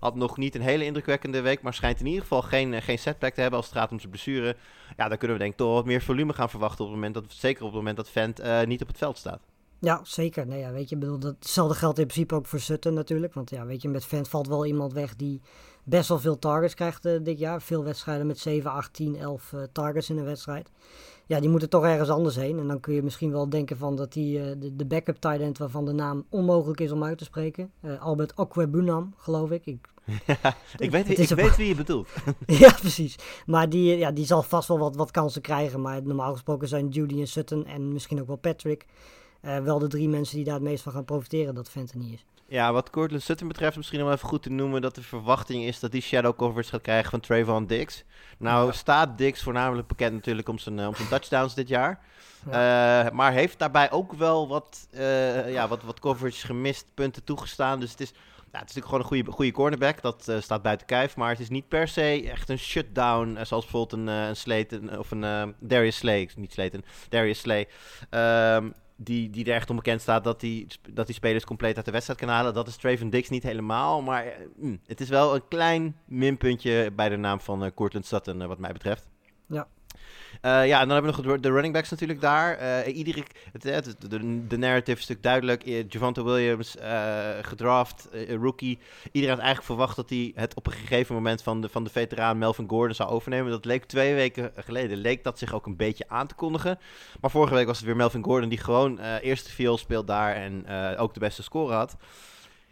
had nog niet een hele indrukwekkende week, maar schijnt in ieder geval geen, eh, geen setback te hebben als het gaat om zijn blessure. Ja, dan kunnen we denk ik toch wat meer volume gaan verwachten op het moment dat, zeker op het moment dat Vent niet op het veld staat. Ja, zeker. Nee, ja, weet je, bedoel, dat, hetzelfde geldt in principe ook voor Sutton natuurlijk. Want ja, weet je, met Vent valt wel iemand weg die best wel veel targets krijgt eh, dit jaar. Veel wedstrijden met 7, 8, 10, 11 eh, targets in een wedstrijd. Ja, die moeten toch ergens anders heen. En dan kun je misschien wel denken van dat die, eh, de, de backup tight end waarvan de naam onmogelijk is om uit te spreken. eh, Albert Okwebunam, geloof ik. ik Ik weet, Het ik weet wie je bedoelt. ja, precies. Maar die, ja, die zal vast wel wat, wat kansen krijgen. Maar normaal gesproken zijn Judy en Sutton en misschien ook wel Patrick... wel de drie mensen die daar het meest van gaan profiteren dat niet is. Ja, wat Cortland Sutton betreft, misschien wel even goed te noemen dat de verwachting is dat die shadow coverage gaat krijgen van Trayvon Diggs. Nou, staat Diggs voornamelijk bekend natuurlijk om zijn, eh, om zijn touchdowns dit jaar. Eh, maar heeft daarbij ook wel wat, eh, ja, wat, wat coverage gemist, punten toegestaan. Dus het is, ja, het is natuurlijk gewoon een goede, goede cornerback. Dat staat buiten kijf. Maar het is niet per se echt een shutdown. zoals bijvoorbeeld een, eh, een Slayton of een Darius Slay. Niet Slayton, Darius Slay. Ehm, die, die er echt om bekend staat dat hij dat die spelers compleet uit de wedstrijd kan halen. Dat is Traven Dix niet helemaal. Maar eh, mm, het is wel een klein minpuntje bij de naam van eh Cortland Sutton, eh, wat mij betreft. Ja. Eh, ja, en dan hebben we nog de- running backs natuurlijk daar. Eh, iedere, het, het, de, de narrative natuurlijk duidelijk. Eh, Javante Williams, eh, gedraft, eh, rookie. Iedereen had eigenlijk verwacht dat hij het op een gegeven moment van de, van de veteraan Melvin Gordon zou overnemen. Dat leek twee weken geleden, leek dat zich ook een beetje aan te kondigen. Maar vorige week was het weer Melvin Gordon die gewoon eh eerste viool speelt daar en eh, ook de beste score had.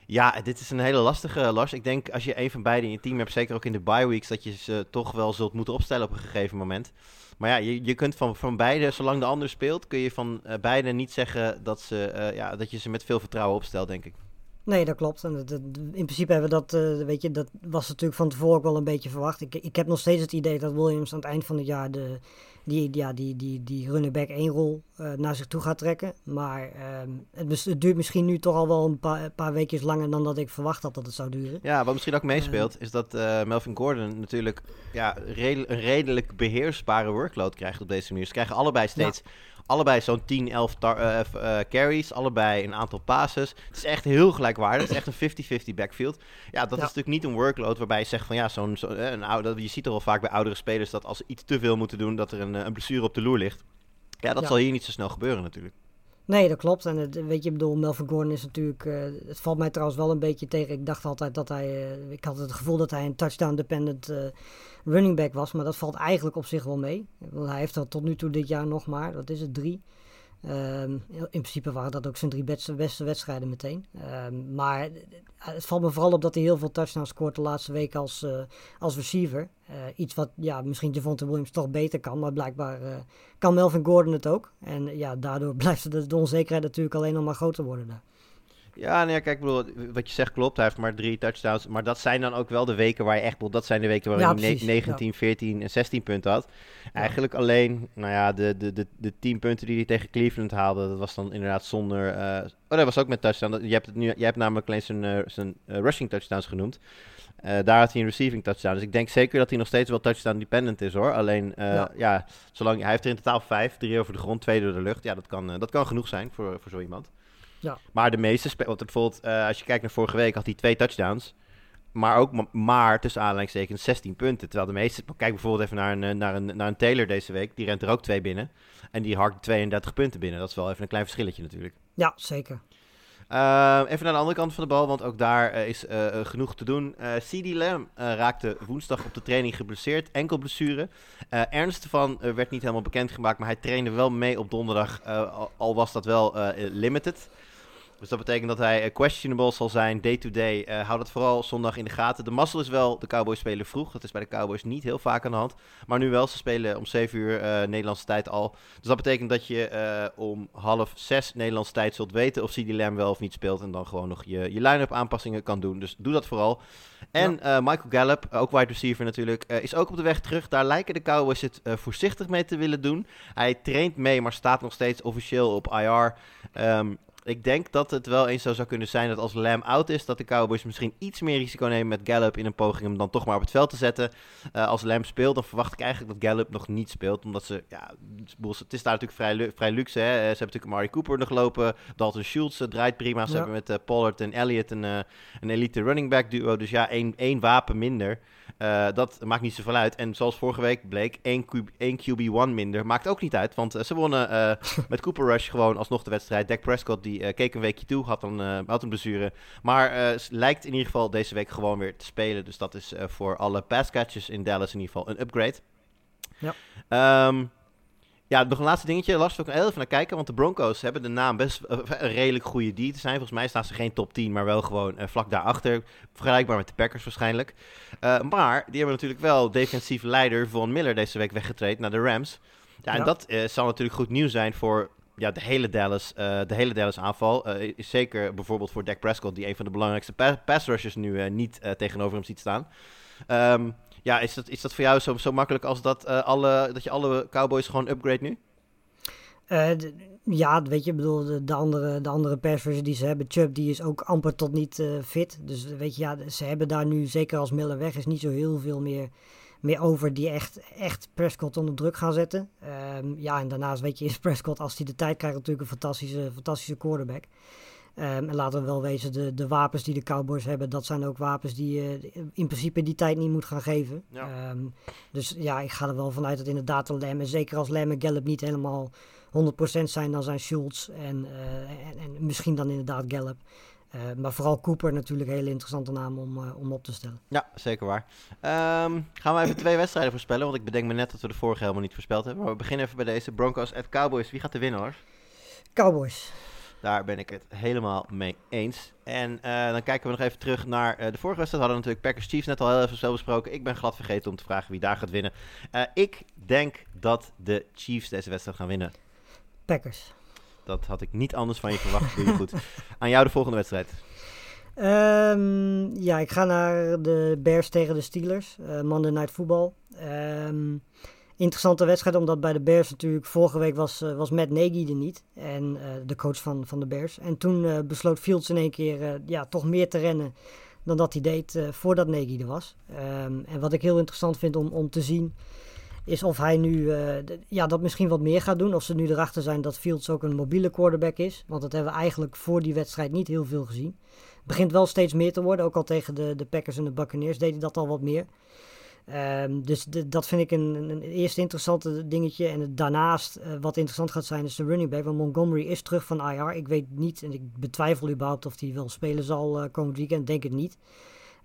Ja, dit is een hele lastige, Lars. Ik denk als je een van beiden in je team hebt, zeker ook in de bye weeks, dat je ze toch wel zult moeten opstellen op een gegeven moment. Maar ja, je, je kunt van, van beide, zolang de ander speelt, kun je van eh, beide niet zeggen dat, ze, eh, ja, dat je ze met veel vertrouwen opstelt, denk ik. Nee, dat klopt. En dat- dat- in principe hebben we dat, eh, weet je, dat was natuurlijk van tevoren ook wel een beetje verwacht. Ik, ik heb nog steeds het idee dat Williams aan het eind van het jaar de, die, ja, die, die, die running back 1 rol eh, naar zich toe gaat trekken. Maar ehm, het, het duurt misschien nu toch al wel een paar, een paar weekjes langer dan dat ik verwacht had dat het zou duren. Ja, wat misschien ook meespeelt, is dat eh, Melvin Gordon natuurlijk ja, redel- een redelijk beheersbare workload krijgt op deze manier. Ze krijgen allebei steeds, allebei zo'n 10, 11 tar- eh, eh, carries, allebei een aantal passes. Het is echt heel gelijkwaardig, het is echt een 50-50 backfield. Ja, dat is natuurlijk niet een workload waarbij je zegt van ja, zo'n, zo, eh, je ziet er wel vaak bij oudere spelers dat als ze iets te veel moeten doen, dat er een, een blessure op de loer ligt. Ja, dat Ja. zal hier niet zo snel gebeuren natuurlijk. Nee, dat klopt. En het, weet je, ik bedoel, Melvin Gordon is natuurlijk. het valt mij trouwens wel een beetje tegen. Ik dacht altijd dat hij. ik had het gevoel dat hij een touchdown-dependent running back was. Maar dat valt eigenlijk op zich wel mee. Bedoel, hij heeft er tot nu toe dit jaar nog maar. Wat is het? Drie. Ehm, in principe waren dat ook zijn drie beste, beste wedstrijden meteen. Ehm, maar het valt me vooral op dat hij heel veel touchdowns scoort de laatste week als, eh, als receiver. Eh, iets wat ja, misschien Javonte Williams toch beter kan. Maar blijkbaar eh, kan Melvin Gordon het ook. En ja, daardoor blijft de, de onzekerheid natuurlijk alleen nog maar groter worden daar. Ja, nee, kijk, ik bedoel, wat je zegt klopt. Hij heeft maar drie touchdowns. Maar dat zijn dan ook wel de weken waar je echt... bedoel, Dat zijn de weken waarin Ja, hij ne- precies, 19, 14 en 16 punten had. Eigenlijk alleen, nou ja, de, de, de, de 10 punten die hij tegen Cleveland haalde... dat was dan inderdaad zonder... eh, oh, dat was ook met touchdown. Dat- Je hebt, het nu, je hebt namelijk alleen zijn, eh, zijn eh, rushing touchdowns genoemd. Daar had hij een receiving touchdown. Dus ik denk zeker dat hij nog steeds wel touchdown dependent is hoor. Alleen, ja. Zolang, hij heeft er in totaal vijf. Drie over de grond, twee door de lucht. Ja, dat kan, dat kan genoeg zijn voor, voor zo iemand. Ja. Maar de meeste spelers, want bijvoorbeeld eh, als je kijkt naar vorige week, had hij twee touchdowns. Maar ook ma- maar tussen aanleidingstekens 16 punten. Terwijl de meeste, kijk bijvoorbeeld even naar een, eh, naar, een, naar een Taylor deze week. Die rent er ook twee binnen. En die harkt 32 punten binnen. Dat is wel even een klein verschilletje natuurlijk. Ja, zeker. Uh, even naar de andere kant van de bal, want ook daar uh, is uh, genoeg te doen. CD Lamb raakte woensdag op de training geblesseerd, enkel blessure. ernst van werd niet helemaal bekendgemaakt, maar hij trainde wel mee op donderdag, al, al, was dat wel limited. Dus dat betekent dat hij eh, questionable zal zijn day-to-day. Eh, houd het vooral zondag in de gaten. De mazzel is wel, de Cowboys spelen vroeg. Dat is bij de Cowboys niet heel vaak aan de hand. Maar nu wel, ze spelen om 7 uur eh, Nederlandse tijd al. Dus dat betekent dat je om half 6 Nederlandse tijd zult weten of CD Lamb wel of niet speelt. En dan gewoon nog je, je line-up aanpassingen kan doen. Dus doe dat vooral. En Michael Gallup, ook wide receiver natuurlijk, is ook op de weg terug. Daar lijken de Cowboys het voorzichtig mee te willen doen. Hij traint mee, maar staat nog steeds officieel op IR. Ehm, ik denk dat het wel eens zo zou kunnen zijn dat als Lamb out is, dat de Cowboys misschien iets meer risico nemen met Gallup in een poging hem dan toch maar op het veld te zetten. Eh, als Lamb speelt, dan verwacht ik eigenlijk dat Gallup nog niet speelt. Omdat ze, ja, het is daar natuurlijk vrij, vrij luxe. Hè? Eh, Ze hebben natuurlijk Amari Cooper nog lopen. Dalton Schultz eh, draait prima. Ze Ja. hebben met Pollard en Elliott een, een elite running back duo. Dus ja, één, één wapen minder. Eh, dat maakt niet zoveel uit. En zoals vorige week bleek, één, QB, één QB1 minder. Maakt ook niet uit, want eh, ze wonnen eh, met Cooper Rush gewoon alsnog de wedstrijd. Dak Prescott die keek een weekje toe, had een, eh, had een blessure. Maar lijkt in ieder geval deze week gewoon weer te spelen. Dus dat is voor alle passcatchers in Dallas in ieder geval een upgrade. Ja. Ehm, ja, nog een laatste dingetje. Lars, wil ik heel even naar kijken. Want de Broncos hebben de naam best eh, een redelijk goede die te zijn. Volgens mij staan ze geen top 10, maar wel gewoon eh, vlak daarachter. Vergelijkbaar met de Packers waarschijnlijk. Eh, maar die hebben natuurlijk wel defensief leider Von Miller deze week weggetraind naar de Rams. Ja, en Ja. dat zal natuurlijk goed nieuws zijn voor ja, de hele Dallas, de hele Dallas aanval. Is zeker bijvoorbeeld voor Dak Prescott, die een van de belangrijkste pa- pass rushers nu niet tegenover hem ziet staan. Ehm, ja, is dat, is dat voor jou zo, zo makkelijk als dat, eh, alle, dat je alle Cowboys gewoon upgrade nu? Eh, ja, weet je, bedoel, de, de andere, de andere persversie die ze hebben, Chubb, die is ook amper tot niet eh, fit. Dus weet je, ja, ze hebben daar nu, zeker als Miller weg is, niet zo heel veel meer, meer over die echt, echt Prescott onder druk gaan zetten. Ehm, ja, en daarnaast weet je, is Prescott, als hij de tijd krijgt, natuurlijk een fantastische, fantastische quarterback. Ehm, en laten we wel wezen, de, de wapens die de Cowboys hebben, dat zijn ook wapens die je in principe die tijd niet moet gaan geven. Ja. Ehm, dus ja, ik ga er wel vanuit dat inderdaad de Lam, en zeker als Lam en Gallup niet helemaal 100% zijn, dan zijn Schultz en, eh, en, en misschien dan inderdaad Gallup. Eh, maar vooral Cooper natuurlijk een hele interessante naam om, eh, om op te stellen. Ja, zeker waar. Ehm, gaan we even twee wedstrijden voorspellen, want ik bedenk me net dat we de vorige helemaal niet voorspeld hebben. Maar we beginnen even bij deze Broncos at Cowboys. Wie gaat de winnen hoor? Cowboys. Daar ben ik het helemaal mee eens. En eh, dan kijken we nog even terug naar eh, de vorige wedstrijd. We hadden natuurlijk Packers Chiefs net al heel even zo besproken. Ik ben glad vergeten om te vragen wie daar gaat winnen. Eh, ik denk dat de Chiefs deze wedstrijd gaan winnen. Packers. Dat had ik niet anders van je verwacht. Doe je goed. Aan jou de volgende wedstrijd. Ehm, ja, ik ga naar de Bears tegen de Steelers. Monday Night Football. Ehm, interessante wedstrijd, omdat bij de Bears natuurlijk vorige week was, eh, was Matt Nagy niet. En eh, de coach van, van de Bears. En toen eh, besloot Fields in één keer ja, toch meer te rennen dan dat hij deed voordat Nagy er was. Ehm, en wat ik heel interessant vind om, om te zien, is of hij nu ja, dat misschien wat meer gaat doen. Of ze nu erachter zijn dat Fields ook een mobiele quarterback is. Want dat hebben we eigenlijk voor die wedstrijd niet heel veel gezien. Begint wel steeds meer te worden. Ook al tegen de, de Packers en de Buccaneers deed hij dat al wat meer. Ehm, dus dat vind ik een, een, eerste interessante dingetje. En daarnaast, eh, wat interessant gaat zijn, is de running back. Want Montgomery is terug van IR. Ik weet niet, en ik betwijfel überhaupt of hij wel spelen zal eh, komend weekend. Denk het niet.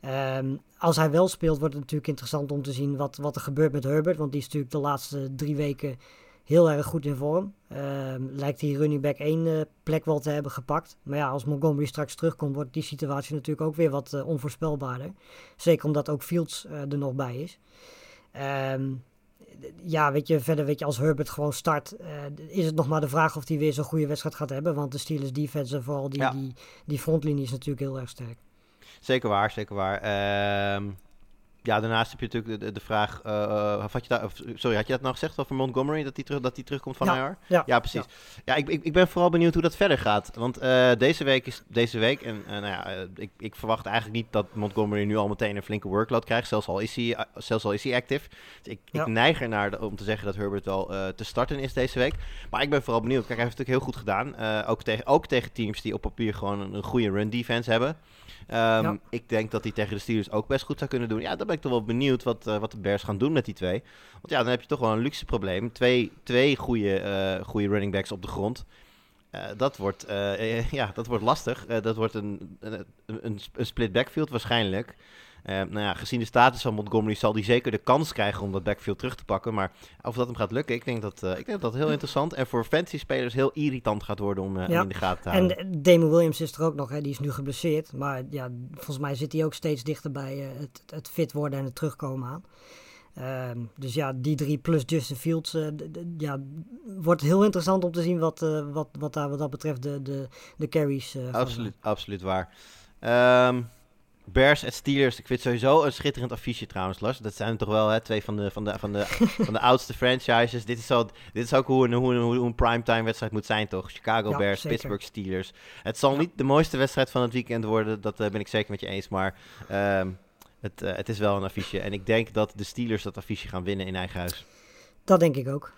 Ehm, als hij wel speelt, wordt het natuurlijk interessant om te zien wat, wat er gebeurt met Herbert. Want die is natuurlijk de laatste drie weken heel erg goed in vorm. Ehm, lijkt die running back één eh, plek wel te hebben gepakt. Maar ja, als Montgomery straks terugkomt, wordt die situatie natuurlijk ook weer wat eh, onvoorspelbaarder. Zeker omdat ook Fields eh, er nog bij is. Ehm, ja, weet je, verder weet je, als Herbert gewoon start, is het nog maar de vraag of hij weer zo'n goede wedstrijd gaat hebben. Want de Steelers defense en vooral die, Ja. die, die frontlinie is natuurlijk heel erg sterk. Zeker waar, zeker waar. Ehm, ja, daarnaast heb je natuurlijk de, de, vraag... eh, eh, had je daar, sorry, had je dat nou gezegd over Montgomery? Dat hij terug, dat terugkomt van Ja, IR? Ja, Ja, precies. Ja, ik, ik, ik ben vooral benieuwd hoe dat verder gaat. Want eh, deze week is deze week. En nou ja, ik, ik verwacht eigenlijk niet dat Montgomery nu al meteen een flinke workload krijgt. Zelfs al is hij, zelfs al is hij active. Dus ik, ik neig ernaar om te zeggen dat Herbert wel te starten is deze week. Maar ik ben vooral benieuwd. Kijk, hij heeft het natuurlijk heel goed gedaan. Ook, tegen, ook tegen teams die op papier gewoon een, een goede run defense hebben. Ehm, Ja. Ik denk dat hij tegen de Steelers ook best goed zou kunnen doen. Ja, dan ben ik toch wel benieuwd wat, eh, wat de Bears gaan doen met die twee. Want ja, dan heb je toch wel een luxe probleem. Twee, twee goede, eh, goede running backs op de grond. Eh, dat, wordt, ja, dat wordt lastig. Dat wordt een, een, een, een split backfield waarschijnlijk. Eh, nou ja, gezien de status van Montgomery zal hij zeker de kans krijgen om dat backfield terug te pakken. Maar of dat hem gaat lukken, ik denk dat, ik denk dat dat heel interessant en voor fantasy-spelers heel irritant gaat worden om, in de gaten te houden. En Damon Williams is er ook nog, hè, die is nu geblesseerd. Maar ja, volgens mij zit hij ook steeds dichter bij het, het fit worden en het terugkomen aan. Ehm, dus ja, die drie plus Justin Fields. Uh, ja, wordt heel interessant om te zien wat, uh, wat, wat daar wat dat betreft de, de, de carries. Uh, absoluut, absoluut waar. Um, Bears en Steelers. Ik vind sowieso een schitterend affiche trouwens, Lars. Dat zijn toch wel hè, twee van de, van de, van de, van de oudste franchises. Dit is, zo, dit is ook hoe een, hoe, een, hoe een primetime wedstrijd moet zijn, toch? Chicago ja, Bears, zeker. Pittsburgh Steelers. Het zal ja. niet de mooiste wedstrijd van het weekend worden. Dat ben ik zeker met je eens. Maar um, het, uh, het is wel een affiche. En ik denk dat de Steelers dat affiche gaan winnen in eigen huis. Dat denk ik ook.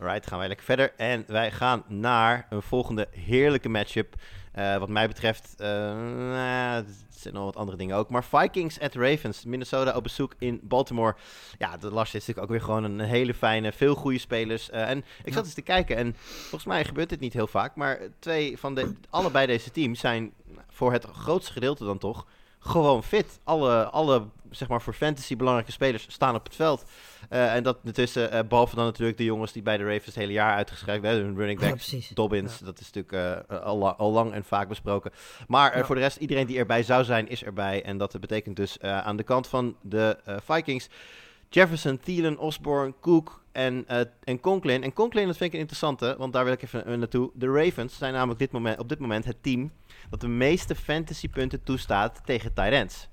Alright, gaan wij lekker verder. En wij gaan naar een volgende heerlijke matchup. Uh, wat mij betreft, uh, er zijn nog wat andere dingen ook. Maar Vikings at Ravens. Minnesota op bezoek in Baltimore. Ja, de Lars is natuurlijk ook weer gewoon een hele fijne, veel goede spelers. Uh, en ik zat eens te kijken en volgens mij gebeurt dit niet heel vaak. Maar twee van de, allebei deze teams zijn voor het grootste gedeelte dan toch gewoon fit. Alle, alle zeg maar, voor fantasy belangrijke spelers staan op het veld. Uh, en dat tussen, uh, behalve dan natuurlijk de jongens die bij de Ravens het hele jaar uitgeschreven hebben. Hun running back, ja, Dobbins, ja. dat is natuurlijk uh, al, al, lang en vaak besproken. Maar ja. voor de rest, iedereen die erbij zou zijn, is erbij. En dat betekent dus aan de kant van de Vikings... Jefferson, Thielen, Osborne, Cook en, uh, en Conklin. En Conklin, dat vind ik een interessante, want daar wil ik even naartoe. De Ravens zijn namelijk dit moment, op dit moment het team dat de meeste fantasypunten toestaat tegen ends.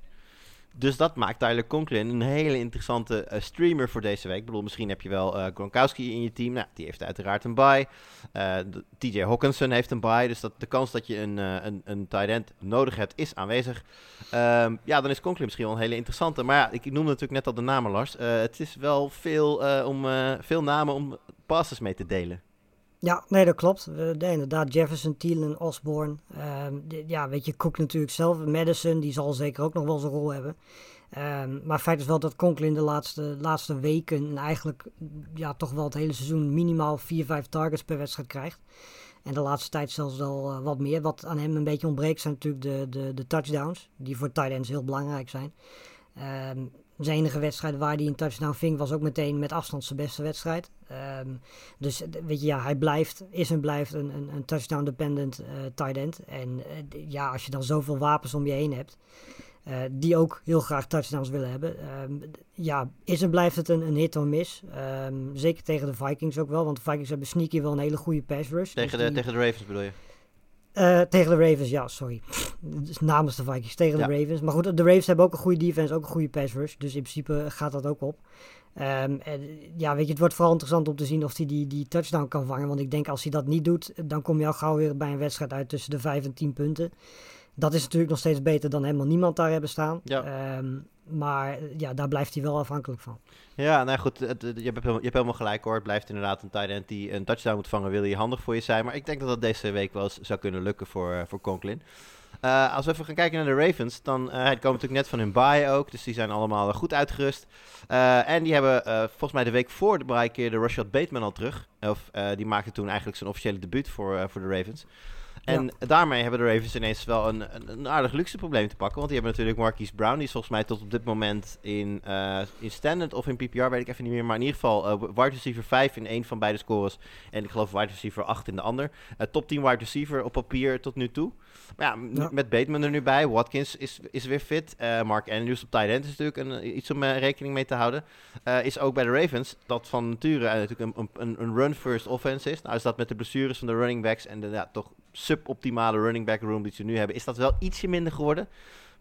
Dus dat maakt Tyler Conklin een hele interessante uh, streamer voor deze week. Ik bedoel, misschien heb je wel uh, Gronkowski in je team. Nou, die heeft uiteraard een bye. Uh, TJ Hawkinson heeft een bye. Dus dat, de kans dat je een, een, een tight end nodig hebt, is aanwezig. Um, ja, dan is Conklin misschien wel een hele interessante. Maar ja, ik noemde natuurlijk net al de namen, Lars. het is wel veel, om, veel namen om passes mee te delen. Ja, nee, dat klopt. De, inderdaad, Jefferson, Thielen, Osborne. De, ja, weet je, Cook natuurlijk zelf. Madison, die zal zeker ook nog wel zijn rol hebben. Um, maar feit is wel dat Conklin de laatste, laatste weken en eigenlijk ja, toch wel het hele seizoen minimaal 4, 5 targets per wedstrijd krijgt. En de laatste tijd zelfs wel uh, wat meer. Wat aan hem een beetje ontbreekt zijn natuurlijk de, de, de touchdowns. Die voor tight ends heel belangrijk zijn. Um, zijn enige wedstrijd waar hij een touchdown ving was ook meteen met afstand zijn beste wedstrijd. Um, dus weet je, ja, hij blijft, is en blijft een, een, een touchdown-dependent uh, tight end. En uh, ja, als je dan zoveel wapens om je heen hebt, uh, die ook heel graag touchdowns willen hebben. Um, ja, is en blijft het een, een hit or miss. Um, zeker tegen de Vikings ook wel, want de Vikings hebben sneaky wel een hele goede pass rush. Tegen, dus de, tegen de Ravens bedoel je? Uh, tegen de Ravens, ja, sorry. Dus namens de Vikings, tegen de Ravens. Maar goed, de Ravens hebben ook een goede defense, ook een goede pass rush. Dus in principe gaat dat ook op. Um, en, ja, weet je, het wordt vooral interessant om te zien of hij die, die touchdown kan vangen. Want ik denk als hij dat niet doet, dan kom je al gauw weer bij een wedstrijd uit tussen de 5 en 10 punten. Dat is natuurlijk nog steeds beter dan helemaal niemand daar hebben staan. Ja. Um, maar ja, daar blijft hij wel afhankelijk van. Ja, nou goed, je, hebt, je hebt helemaal gelijk hoor. Het blijft inderdaad een tight end die een touchdown moet vangen, wil je handig voor je zijn. Maar ik denk dat dat deze week wel eens zou kunnen lukken voor, uh, voor Conklin. Uh, als we even gaan kijken naar de Ravens, dan uh, komen natuurlijk net van hun bye ook. Dus die zijn allemaal goed uitgerust. En die hebben volgens mij de week voor de bye keer de Rashad Bateman al terug. Of die maakte toen eigenlijk zijn officiële debuut voor, voor de Ravens. En daarmee hebben de Ravens ineens wel een, een, een, aardig luxe probleem te pakken. Want die hebben natuurlijk Marquise Brown. Die is volgens mij tot op dit moment in, uh, in standard of in PPR, weet ik even niet meer. Maar in ieder geval uh, wide receiver 5 in één van beide scores. En ik geloof wide receiver 8 in de ander. Uh, top 10 wide receiver op papier tot nu toe. Maar ja, ja. met Bateman er nu bij. Watkins is, is weer fit. Mark Andrews op tight end is natuurlijk een, iets om rekening mee te houden. is ook bij de Ravens dat van nature natuurlijk een, een, een run-first offense is. Nou is dat met de blessures van de running backs en de ja, toch suboptimale running back room die ze nu hebben, is dat wel ietsje minder geworden.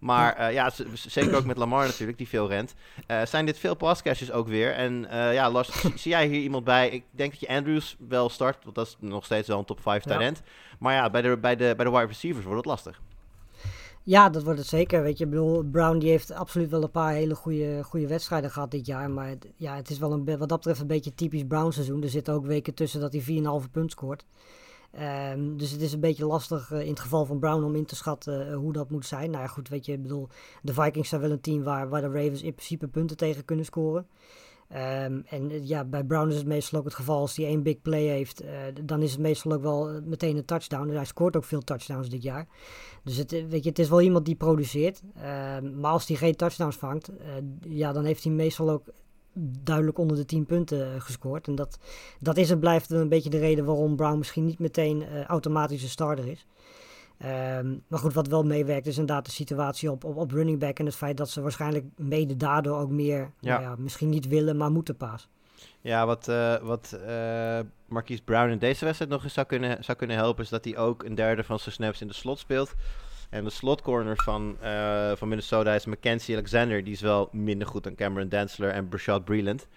Maar uh, ja, zeker ook met Lamar natuurlijk, die veel rent. Uh, zijn dit veel passcashes ook weer. En uh, ja, Lars, zie jij hier iemand bij? Ik denk dat je Andrews wel start, want dat is nog steeds wel een top 5 talent. Ja. Maar ja, bij de, bij, de, bij de wide receivers wordt het lastig. Ja, dat wordt het zeker. Weet je, ik bedoel, Brown die heeft absoluut wel een paar hele goede, goede wedstrijden gehad dit jaar. Maar het, ja, het is wel een, wat dat betreft een beetje typisch Brown seizoen. Er zitten ook weken tussen dat hij 4,5 punt scoort. Um, dus het is een beetje lastig uh, in het geval van Brown om in te schatten uh, hoe dat moet zijn. Nou ja, goed, weet je, ik bedoel, de Vikings zijn wel een team waar, waar de Ravens in principe punten tegen kunnen scoren. Ehm, en eh, ja, bij Brown is het meestal ook het geval als hij één big play heeft, eh, dan is het meestal ook wel eh, meteen een touchdown. En hij scoort ook veel touchdowns dit jaar. Dus het, eh, weet je, het is wel iemand die produceert. Ehm, maar als hij geen touchdowns vangt, eh, ja, dan heeft hij meestal ook duidelijk onder de 10 punten eh, gescoord. En dat, dat is en blijft een beetje de reden waarom Brown misschien niet meteen eh, automatisch een starter is. Ehm, maar goed, wat wel meewerkt is inderdaad de situatie op, op, op running back. En het feit dat ze waarschijnlijk mede daardoor ook meer, Ja. nou ja, misschien niet willen, maar moeten paas. Ja, wat, eh wat Marquise Brown in deze wedstrijd nog eens zou kunnen, zou kunnen helpen, is dat hij ook een derde van zijn snaps in de slot speelt. En de slotcorners van, eh, van Minnesota is Mackenzie Alexander. Die is wel minder goed dan Cameron Densler en Brashad Breeland.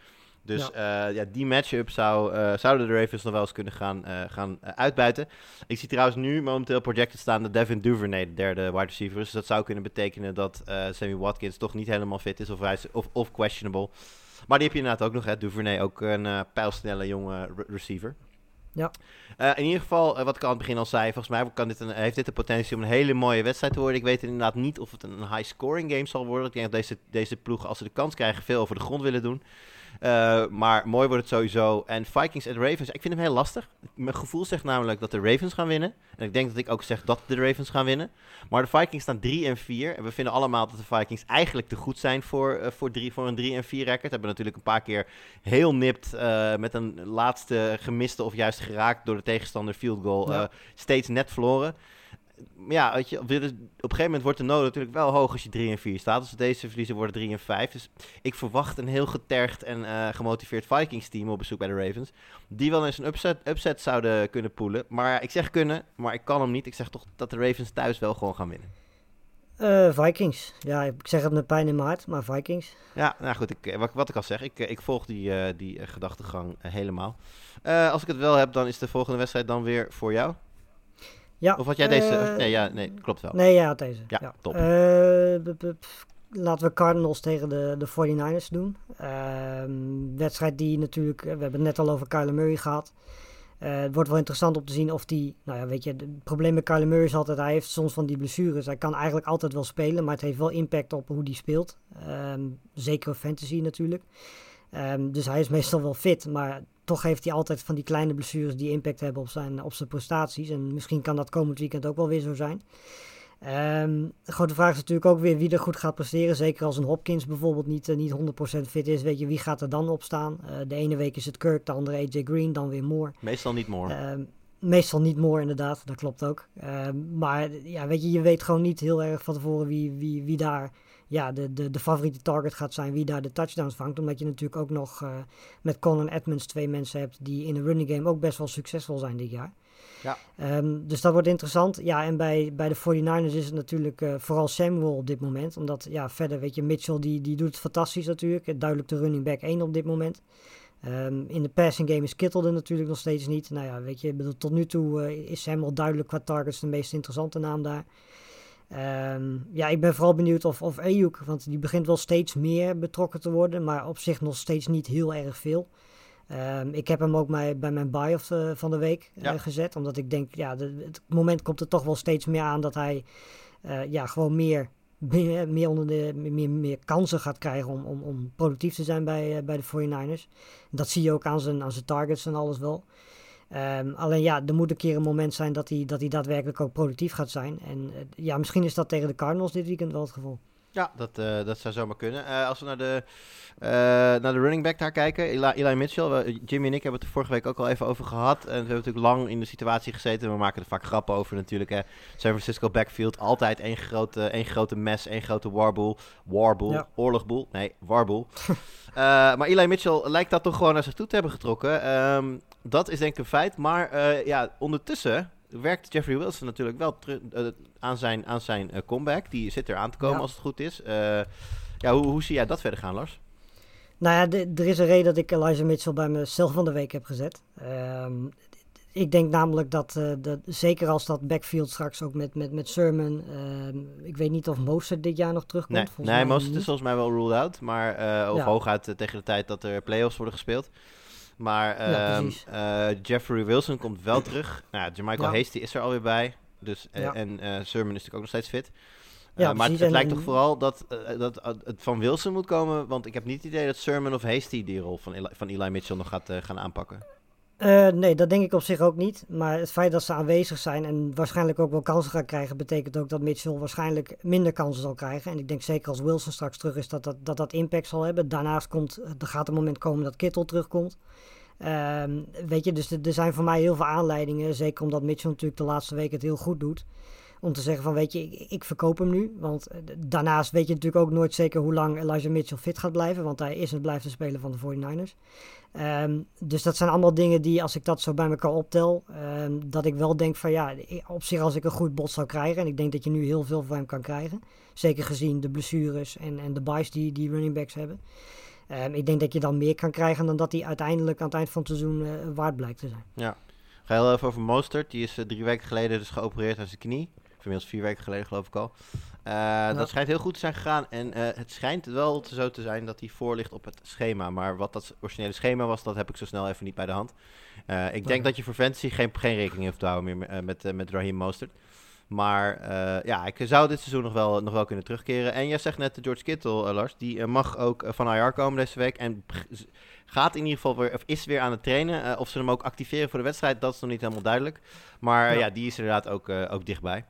Dus ja. ja, die matchup zou, eh, zouden de Ravens nog wel eens kunnen gaan, eh, gaan eh, uitbuiten. Ik zie trouwens nu momenteel projected staan de Devin Duvernay, de derde wide receiver. Dus dat zou kunnen betekenen dat eh, Sammy Watkins toch niet helemaal fit is of, hij is, of, of questionable. Maar die heb je inderdaad ook nog, hè. Duvernay, ook een eh, pijlsnelle jonge re- receiver. Ja. Eh, in ieder geval, eh, wat ik aan het begin al zei, volgens mij kan dit een, heeft dit de potentie om een hele mooie wedstrijd te worden. Ik weet inderdaad niet of het een high-scoring game zal worden. Ik denk dat deze, deze ploeg, als ze de kans krijgen, veel over de grond willen doen. Uh, maar mooi wordt het sowieso. En Vikings en Ravens, ik vind hem heel lastig. Mijn gevoel zegt namelijk dat de Ravens gaan winnen. En ik denk dat ik ook zeg dat de Ravens gaan winnen. Maar de Vikings staan 3 en 4. En we vinden allemaal dat de Vikings eigenlijk te goed zijn voor, uh, voor, drie, voor een 3 en 4 record. Hebben natuurlijk een paar keer heel nipt uh, met een laatste gemiste of juist geraakt door de tegenstander field goal. Ja. steeds net verloren ja, weet je, op een gegeven moment wordt de nood natuurlijk wel hoog als je 3 en 4 staat. Dus deze verliezen worden 3 en 5. Dus ik verwacht een heel getergd en uh, gemotiveerd Vikings team op bezoek bij de Ravens. Die wel eens een upset, upset zouden kunnen poelen. Maar ik zeg kunnen, maar ik kan hem niet. Ik zeg toch dat de Ravens thuis wel gewoon gaan winnen. Uh, Vikings. Ja, ik zeg het met pijn in mijn hart, maar Vikings. Ja, nou goed, ik, wat, wat ik al zeg, ik, ik volg die, uh, die gedachtegang helemaal. Eh, als ik het wel heb, dan is de volgende wedstrijd dan weer voor jou. Ja, of had jij deze? Uh, nee, ja, nee, klopt wel. Nee, ja, deze. Ja, ja. top. Uh, laten we Cardinals tegen de, de 49ers doen. Uh, wedstrijd die natuurlijk, we hebben het net al over Kyler Murray gehad. Uh, het wordt wel interessant om te zien of die, nou ja, weet je, het probleem met Kyler Murray is altijd, hij heeft soms van die blessures. Hij kan eigenlijk altijd wel spelen, maar het heeft wel impact op hoe die speelt. Um, zeker fantasy natuurlijk. Um, dus hij is meestal wel fit, maar toch heeft hij altijd van die kleine blessures die impact hebben op zijn, op zijn prestaties. En misschien kan dat komend weekend ook wel weer zo zijn. Um, de grote vraag is natuurlijk ook weer wie er goed gaat presteren. Zeker als een Hopkins bijvoorbeeld niet, uh, niet 100% fit is. Weet je, wie gaat er dan op staan? Uh, de ene week is het Kirk, de andere AJ Green, dan weer Moore. Meestal niet Moore. Uh, meestal niet Moore inderdaad, dat klopt ook. maar ja, weet je, je weet gewoon niet heel erg van tevoren wie, wie, wie daar ja, de, de, de favoriete target gaat zijn, wie daar de touchdowns vangt. Omdat je natuurlijk ook nog uh, met Colin Edmonds twee mensen hebt die in de running game ook best wel succesvol zijn dit jaar. Ja. Um, dus dat wordt interessant. Ja, en bij, bij de 49ers is het natuurlijk uh, vooral Samuel op dit moment. Omdat, ja, verder weet je, Mitchell die, die doet het fantastisch natuurlijk. Duidelijk de running back 1 op dit moment. Um, in de passing game is Kittle er natuurlijk nog steeds niet. Nou ja, weet je, tot nu toe uh, is Samuel duidelijk qua targets de meest interessante naam daar. Um, ja, ik ben vooral benieuwd of, of Ayuk, want die begint wel steeds meer betrokken te worden, maar op zich nog steeds niet heel erg veel. Um, ik heb hem ook bij, bij mijn buy of de, van de week ja. uh, gezet, omdat ik denk, ja, de, het moment komt er toch wel steeds meer aan dat hij uh, ja, gewoon meer, meer, meer, onder de, meer, meer kansen gaat krijgen om, om, om productief te zijn bij, uh, bij de 49ers. Dat zie je ook aan zijn, aan zijn targets en alles wel. Um, alleen ja, er moet een keer een moment zijn dat hij, dat hij daadwerkelijk ook productief gaat zijn. En uh, ja, misschien is dat tegen de Cardinals dit weekend wel het geval. Ja, dat, uh, dat zou zomaar kunnen. Uh, als we naar de, naar de running back daar kijken, Eli, Eli Mitchell. We, Jimmy en ik hebben het er vorige week ook al even over gehad. En we hebben natuurlijk lang in de situatie gezeten. We maken er vaak grappen over natuurlijk. Hè. San Francisco backfield, altijd één grote, één grote mes, één grote warboel. Warboel, ja. oorlogboel. Nee, warboel. maar Eli Mitchell lijkt dat toch gewoon naar zich toe te hebben getrokken. Um, dat is denk ik een feit. Maar ja, ondertussen werkt Jeffrey Wilson natuurlijk wel uh, aan zijn, aan zijn uh, comeback. Die zit er aan te komen ja. als het goed is. ja, hoe, hoe zie jij dat verder gaan, Lars? Nou ja, de, er is een reden dat ik Elijah Mitchell bij mezelf van de week heb gezet. Um, ik denk namelijk dat, uh, dat, zeker als dat backfield straks ook met, met, met Sermon, uh, ik weet niet of Mostert dit jaar nog terugkomt. Nee, volgens nee Mostert is volgens mij wel ruled out, maar uh, of ja. hooguit tegen de tijd dat er playoffs worden gespeeld. Maar ja, uh, Jeffrey Wilson komt wel terug. Nou, Jermichael ja. Hasty is er alweer bij. Dus, ja. En uh, Sermon is natuurlijk ook nog steeds fit. Ja, maar het, lijkt toch vooral dat, eh, dat eh, het van Wilson moet komen. Want ik heb niet het idee dat Sermon of Hasty die rol van Eli, van Eli Mitchell nog gaat eh, gaan aanpakken. Eh, nee, dat denk ik op zich ook niet. Maar het feit dat ze aanwezig zijn en waarschijnlijk ook wel kansen gaan krijgen, betekent ook dat Mitchell waarschijnlijk minder kansen zal krijgen. En ik denk zeker als Wilson straks terug is, dat dat, dat, dat impact zal hebben. Daarnaast komt, er gaat een moment komen dat Kittel terugkomt. Ehm, weet je, dus er zijn voor mij heel veel aanleidingen. Zeker omdat Mitchell natuurlijk de laatste week het heel goed doet. Om te zeggen van, weet je, ik, ik verkoop hem nu. Want eh, daarnaast weet je natuurlijk ook nooit zeker hoe lang Elijah Mitchell fit gaat blijven. Want hij is en blijft een speler van de 49ers. Ehm, dus dat zijn allemaal dingen die, als ik dat zo bij elkaar optel, ehm, dat ik wel denk van ja, op zich als ik een goed bot zou krijgen, en ik denk dat je nu heel veel voor hem kan krijgen, zeker gezien de blessures en, en de buys die, die running backs hebben. Ehm, ik denk dat je dan meer kan krijgen dan dat hij uiteindelijk aan het eind van het seizoen eh, waard blijkt te zijn. Ga heel even over Mostert. Die is eh, drie weken geleden dus geopereerd aan zijn knie. Inmiddels vier weken geleden geloof ik al. Eh, Dat schijnt heel goed te zijn gegaan. En eh, het schijnt wel te- zo te zijn dat hij voor ligt op het schema. Maar wat dat originele schema was, dat heb ik zo snel even niet bij de hand. Eh, ik denk dat je voor fantasy geen, geen rekening hoeft te houden meer met, met Raheem Mostert. Maar ja, ik zou dit seizoen nog wel, nog wel kunnen terugkeren. En jij zegt net de George Kittle, Lars. Die mag ook van IR komen deze week. En gaat in ieder geval weer, of is weer aan het trainen. Of ze hem ook activeren voor de wedstrijd, dat is nog niet helemaal duidelijk. Maar ja, die is inderdaad ook, ook dichtbij.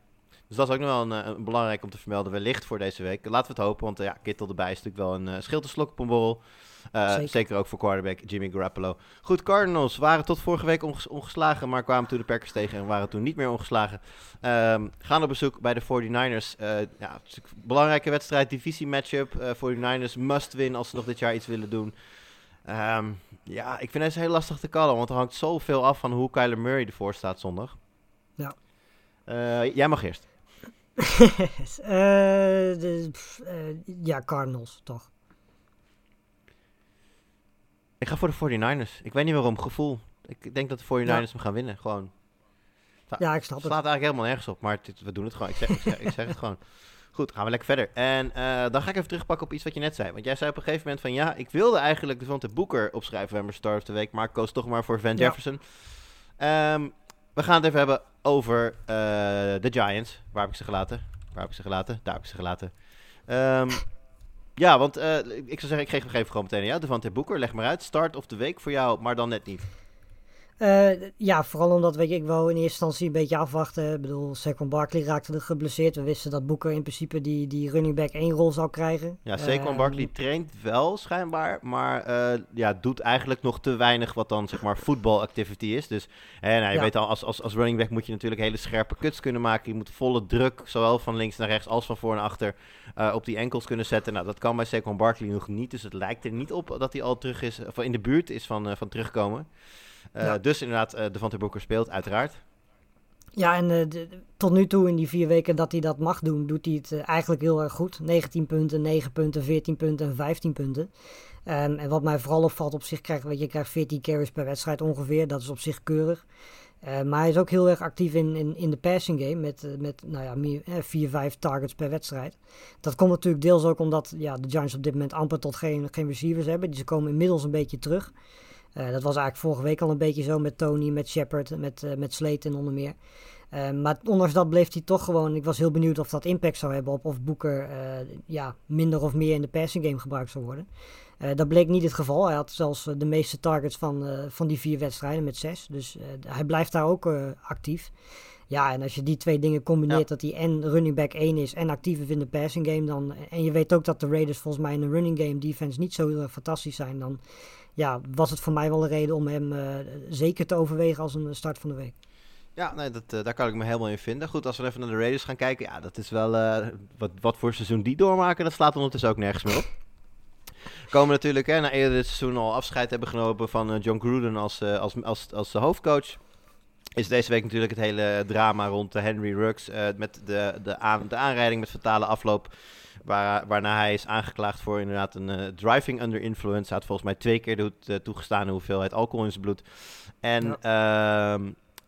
Dus dat is ook nog wel een, eh, een belangrijk om te vermelden, wellicht voor deze week. Laten we het hopen, want eh, ja, Kittle erbij is natuurlijk wel een uh, te op een borrel. Zeker. Zeker. ook voor quarterback Jimmy Garoppolo. Goed, Cardinals waren tot vorige week onges- ongeslagen, maar kwamen toen de Packers tegen en waren toen niet meer ongeslagen. Ehm, gaan op bezoek bij de 49ers. Eh, ja, het belangrijke wedstrijd, divisie matchup. Eh 49ers must win als ze nog dit jaar iets willen doen. Ehm, ja, ik vind deze heel lastig te callen, want er hangt zoveel af van hoe Kyler Murray ervoor staat zondag. Ja. Jij mag eerst. Eh, de- pff, eh, ja, Cardinals toch. Ik ga voor de 49ers. Ik weet niet waarom, gevoel. Ik denk dat de 49ers Ja. hem gaan winnen. Gewoon. Ja, ik Het snap slaat het. eigenlijk helemaal nergens op, maar het- we doen het gewoon. Ik zeg, ik zeg, ik zeg het gewoon. Goed, gaan we lekker verder. En eh, dan ga ik even terugpakken op iets wat je net zei. Want jij zei op een gegeven moment van ja, ik wilde eigenlijk de Boeker opschrijven bij mijn Star of the Week, maar ik koos toch maar voor Van Ja. Jefferson. Ehm, we gaan het even hebben over eh, de Giants. Waar heb ik ze gelaten? Waar heb ik ze gelaten? Daar heb ik ze gelaten. Ehm, ja, want eh, ik zou zeggen, ik geef nog even gewoon meteen aan jou. Devontae Boeker, leg maar uit. Start of the week voor jou, maar dan net niet. Eh, ja, vooral omdat weet je, ik wou in eerste instantie een beetje afwachten. Ik bedoel, Saquon Barkley raakte er geblesseerd. We wisten dat Boeker in principe die, die running back één rol zou krijgen. Ja, Saquon Ehm, Barkley traint wel schijnbaar, maar eh, ja, doet eigenlijk nog te weinig wat dan zeg maar voetbalactivity is. Dus hè, nou, je Ja. weet al, als, als, als running back moet je natuurlijk hele scherpe cuts kunnen maken. Je moet volle druk, zowel van links naar rechts als van voor naar achter, eh, op die enkels kunnen zetten. Nou, dat kan bij Saquon Barkley nog niet, dus het lijkt er niet op dat hij al terug is, of in de buurt is van, van terugkomen. Eh, Ja. Dus inderdaad, eh Devontae Booker speelt, uiteraard. Ja, en eh, de- tot nu toe in die vier weken dat hij dat mag doen, doet hij het eigenlijk heel erg goed. 19 punten, 9 punten, 14 punten en 15 punten. Ehm, en wat mij vooral opvalt op zich, krijgt, weet je, krijgt 14 carries per wedstrijd ongeveer. Dat is op zich keurig. Maar hij is ook heel erg actief in, in, in de passing game met, met nou ja, meer, eh, 4, 5 targets per wedstrijd. Dat komt natuurlijk deels ook omdat ja, de Giants op dit moment amper tot geen, geen receivers hebben. Die ze komen inmiddels een beetje terug. Eh, dat was eigenlijk vorige week al een beetje zo met Tony, met Shepard, met, eh met Slayton onder meer. Eh, maar ondanks dat bleef hij toch gewoon. Ik was heel benieuwd of dat impact zou hebben op of Boeker ja, minder of meer in de passing game gebruikt zou worden. Dat bleek niet het geval. Hij had zelfs de meeste targets van, van die vier wedstrijden met zes. Dus hij blijft daar ook actief. Ja, en als je die twee dingen combineert, Ja. dat hij en running back 1 is en actief is in de passing game, dan, en je weet ook dat de Raiders volgens mij in de running game defense niet zo heel erg fantastisch zijn, dan ja, was het voor mij wel een reden om hem eh, zeker te overwegen als een start van de week. Ja, nee, dat, eh, daar kan ik me helemaal in vinden. Goed, als we even naar de Raiders gaan kijken. Ja, dat is wel... eh, wat, wat voor seizoen die doormaken, dat slaat ondertussen ook nergens meer op. Komen natuurlijk, hè, na eerder dit seizoen al afscheid hebben genomen van John Gruden als, als, als, als de hoofdcoach. Is deze week natuurlijk het hele drama rond eh, Henry eh, met de, de, aan, de aanrijding met fatale afloop. Waar, waarna hij is aangeklaagd voor inderdaad een eh, driving under influence. Hij had volgens mij twee keer de uh, toegestane hoeveelheid alcohol in zijn bloed. En ja,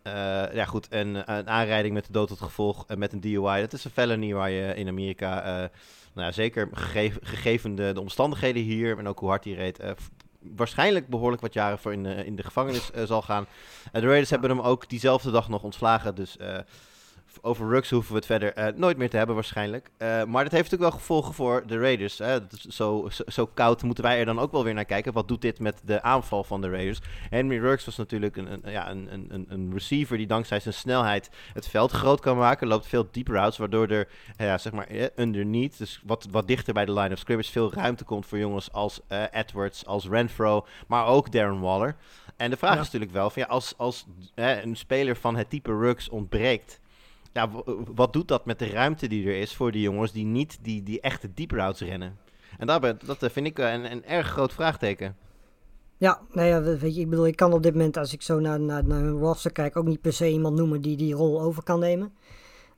uh, ja goed, en een aanrijding met de dood tot gevolg uh, met een DUI. Dat is een felony waar je in Amerika, uh, nou ja, zeker gegeven, gegeven de, de, omstandigheden hier en ook hoe hard hij reed, waarschijnlijk behoorlijk wat jaren voor in, in de gevangenis zal gaan. De Raiders hebben hem ook diezelfde dag nog ontslagen, dus over Rux hoeven we het verder eh, nooit meer te hebben waarschijnlijk. Eh, maar dat heeft natuurlijk wel gevolgen voor de Raiders. Hè? Dat is zo, zo, zo koud moeten wij er dan ook wel weer naar kijken. Wat doet dit met de aanval van de Raiders? Henry Rux was natuurlijk een, een, ja, een, een, een receiver die dankzij zijn snelheid het veld groot kan maken. Loopt veel deep routes, waardoor er ja, zeg maar, eh, underneath, dus wat, wat dichter bij de line of scrimmage, veel ruimte komt voor jongens als eh, Edwards, als Renfro, maar ook Darren Waller. En de vraag Ja. is natuurlijk wel, van, ja, als, als hè, een speler van het type Rux ontbreekt, ja, w- wat doet dat met de ruimte die er is voor die jongens die niet die, die echte deep routes rennen? En daar ben, dat eh, vind ik eh, een, een erg groot vraagteken. Ja, nou ja, weet je, ik bedoel, ik kan op dit moment, als ik zo naar, naar, naar hun roster kijk, ook niet per se iemand noemen die die rol over kan nemen.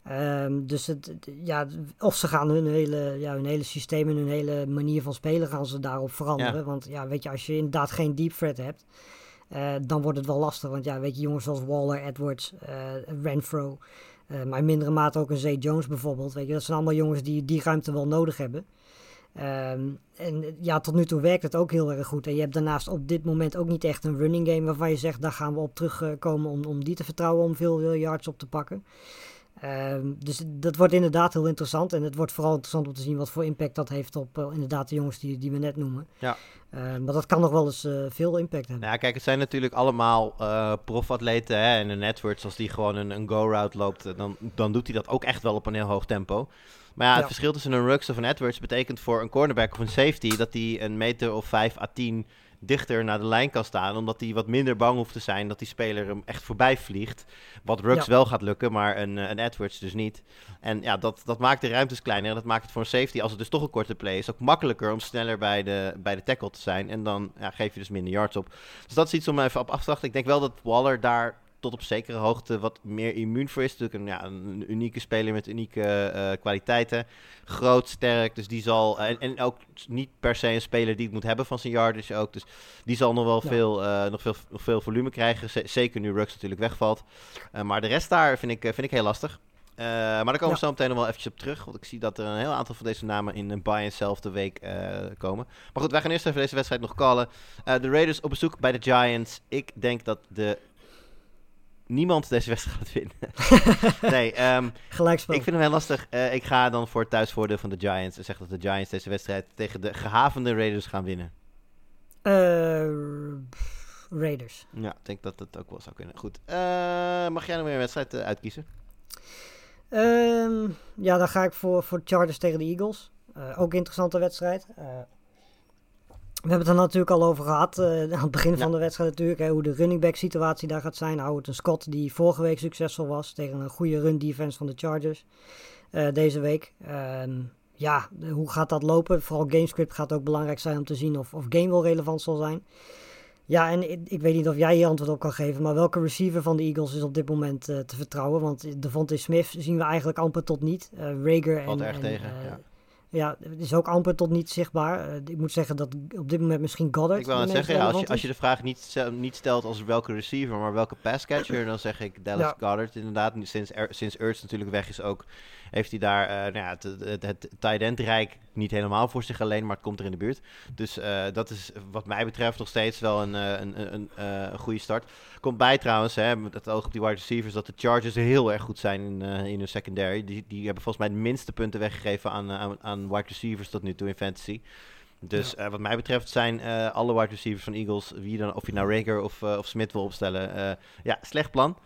Ehm, dus het, ja, of ze gaan hun hele, ja, hun hele systeem en hun hele manier van spelen gaan ze daarop veranderen. Ja. Want ja, weet je, als je inderdaad geen deep threat hebt, eh, dan wordt het wel lastig. Want ja, weet je, jongens zoals Waller, Edwards, eh, Renfro, eh, maar in mindere mate ook een Zay Jones bijvoorbeeld. Weet je, dat zijn allemaal jongens die die ruimte wel nodig hebben. Ehm, en ja, tot nu toe werkt het ook heel erg goed. En je hebt daarnaast op dit moment ook niet echt een running game waarvan je zegt, daar gaan we op terugkomen om, om die te vertrouwen om veel yards op te pakken. Ehm, dus dat wordt inderdaad heel interessant. En het wordt vooral interessant om te zien wat voor impact dat heeft op eh, inderdaad de jongens die, die we net noemen. Ja. Ehm, maar dat kan nog wel eens eh, veel impact hebben. Nou ja, kijk, het zijn natuurlijk allemaal eh profatleten. Hè? En een Edwards, als die gewoon een, een go-route loopt, dan, dan doet hij dat ook echt wel op een heel hoog tempo. Maar ja, het Ja. verschil tussen een Rux of een Edwards betekent voor een cornerback of een safety dat hij een meter of 5 à 10 dichter naar de lijn kan staan. Omdat hij wat minder bang hoeft te zijn dat die speler hem echt voorbij vliegt. Wat Rux Ja. wel gaat lukken, maar een, eh, een Edwards dus niet. En ja, dat, dat maakt de ruimtes kleiner. En dat maakt het voor een safety, als het dus toch een korte play is, ook makkelijker om sneller bij de, bij de tackle te zijn. En dan ja, geef je dus minder yards op. Dus dat is iets om even op af te wachten. Ik denk wel dat Waller daar tot op zekere hoogte wat meer immuun voor is. Natuurlijk een, ja, een unieke speler met unieke eh, kwaliteiten. Groot, sterk, dus die zal... En, en ook niet per se een speler die het moet hebben van zijn yardage ook. Dus die zal nog wel Ja. veel, eh, nog veel, nog veel volume krijgen. Zeker nu Rux natuurlijk wegvalt. Eh, maar de rest daar vind ik, eh, vind ik heel lastig. Eh, maar daar komen we Ja. zo meteen nog wel eventjes op terug. Want ik zie dat er een heel aantal van deze namen in een buy en self de week eh, komen. Maar goed, wij gaan eerst even deze wedstrijd nog callen. Eh, de Raiders op bezoek bij de Giants. Ik denk dat de... niemand deze wedstrijd gaat winnen. nee, ehm, Gelijkspel. ik vind hem heel lastig. Eh, ik ga dan voor het thuisvoordeel van de Giants. En zeg dat de Giants deze wedstrijd tegen de gehavende Raiders gaan winnen. Eh, Raiders. Ja, ik denk dat dat ook wel zou kunnen. Goed. Eh, mag jij nog weer een wedstrijd uitkiezen? Ehm, ja, dan ga ik voor, voor Chargers tegen de Eagles. Ook een interessante wedstrijd. We hebben het er natuurlijk al over gehad. eh, aan het begin Ja. van de wedstrijd natuurlijk. Hè, hoe de running back situatie daar gaat zijn. En Scott die vorige week succesvol was. Tegen een goede run defense van de Chargers. eh, deze week. Ehm, ja, hoe gaat dat lopen? Vooral gamescript gaat ook belangrijk zijn om te zien of, of game wel relevant zal zijn. Ja, en ik, ik weet niet of jij hier antwoord op kan geven, maar welke receiver van de Eagles is op dit moment eh, te vertrouwen? Want Devontae Smith zien we eigenlijk amper tot niet. Rager en, en, tegen, ja. Ja, het is ook amper tot niet zichtbaar. Eh, ik moet zeggen dat op dit moment misschien Goddard Ik wil zeggen, ja, als, je, als je de vraag niet, niet stelt als welke receiver, maar welke passcatcher, dan zeg ik Dallas Ja. Goddard. Inderdaad, sinds, er, sinds Ertz natuurlijk weg is ook, heeft hij daar eh, nou ja, het, het, het tight end rijk niet helemaal voor zich alleen, maar het komt er in de buurt. Dus eh, dat is wat mij betreft nog steeds wel een, een, een, goede start. Komt bij trouwens, hè, met het oog op die wide receivers, dat de Chargers heel erg goed zijn in, in hun secondary. Die, die hebben volgens mij de minste punten weggegeven aan, aan, aan wide receivers tot nu toe in fantasy. Dus eh, wat mij betreft zijn eh, alle wide receivers van Eagles, wie dan, of je nou Rager of, eh, of Smith wil opstellen, ja, slecht plan.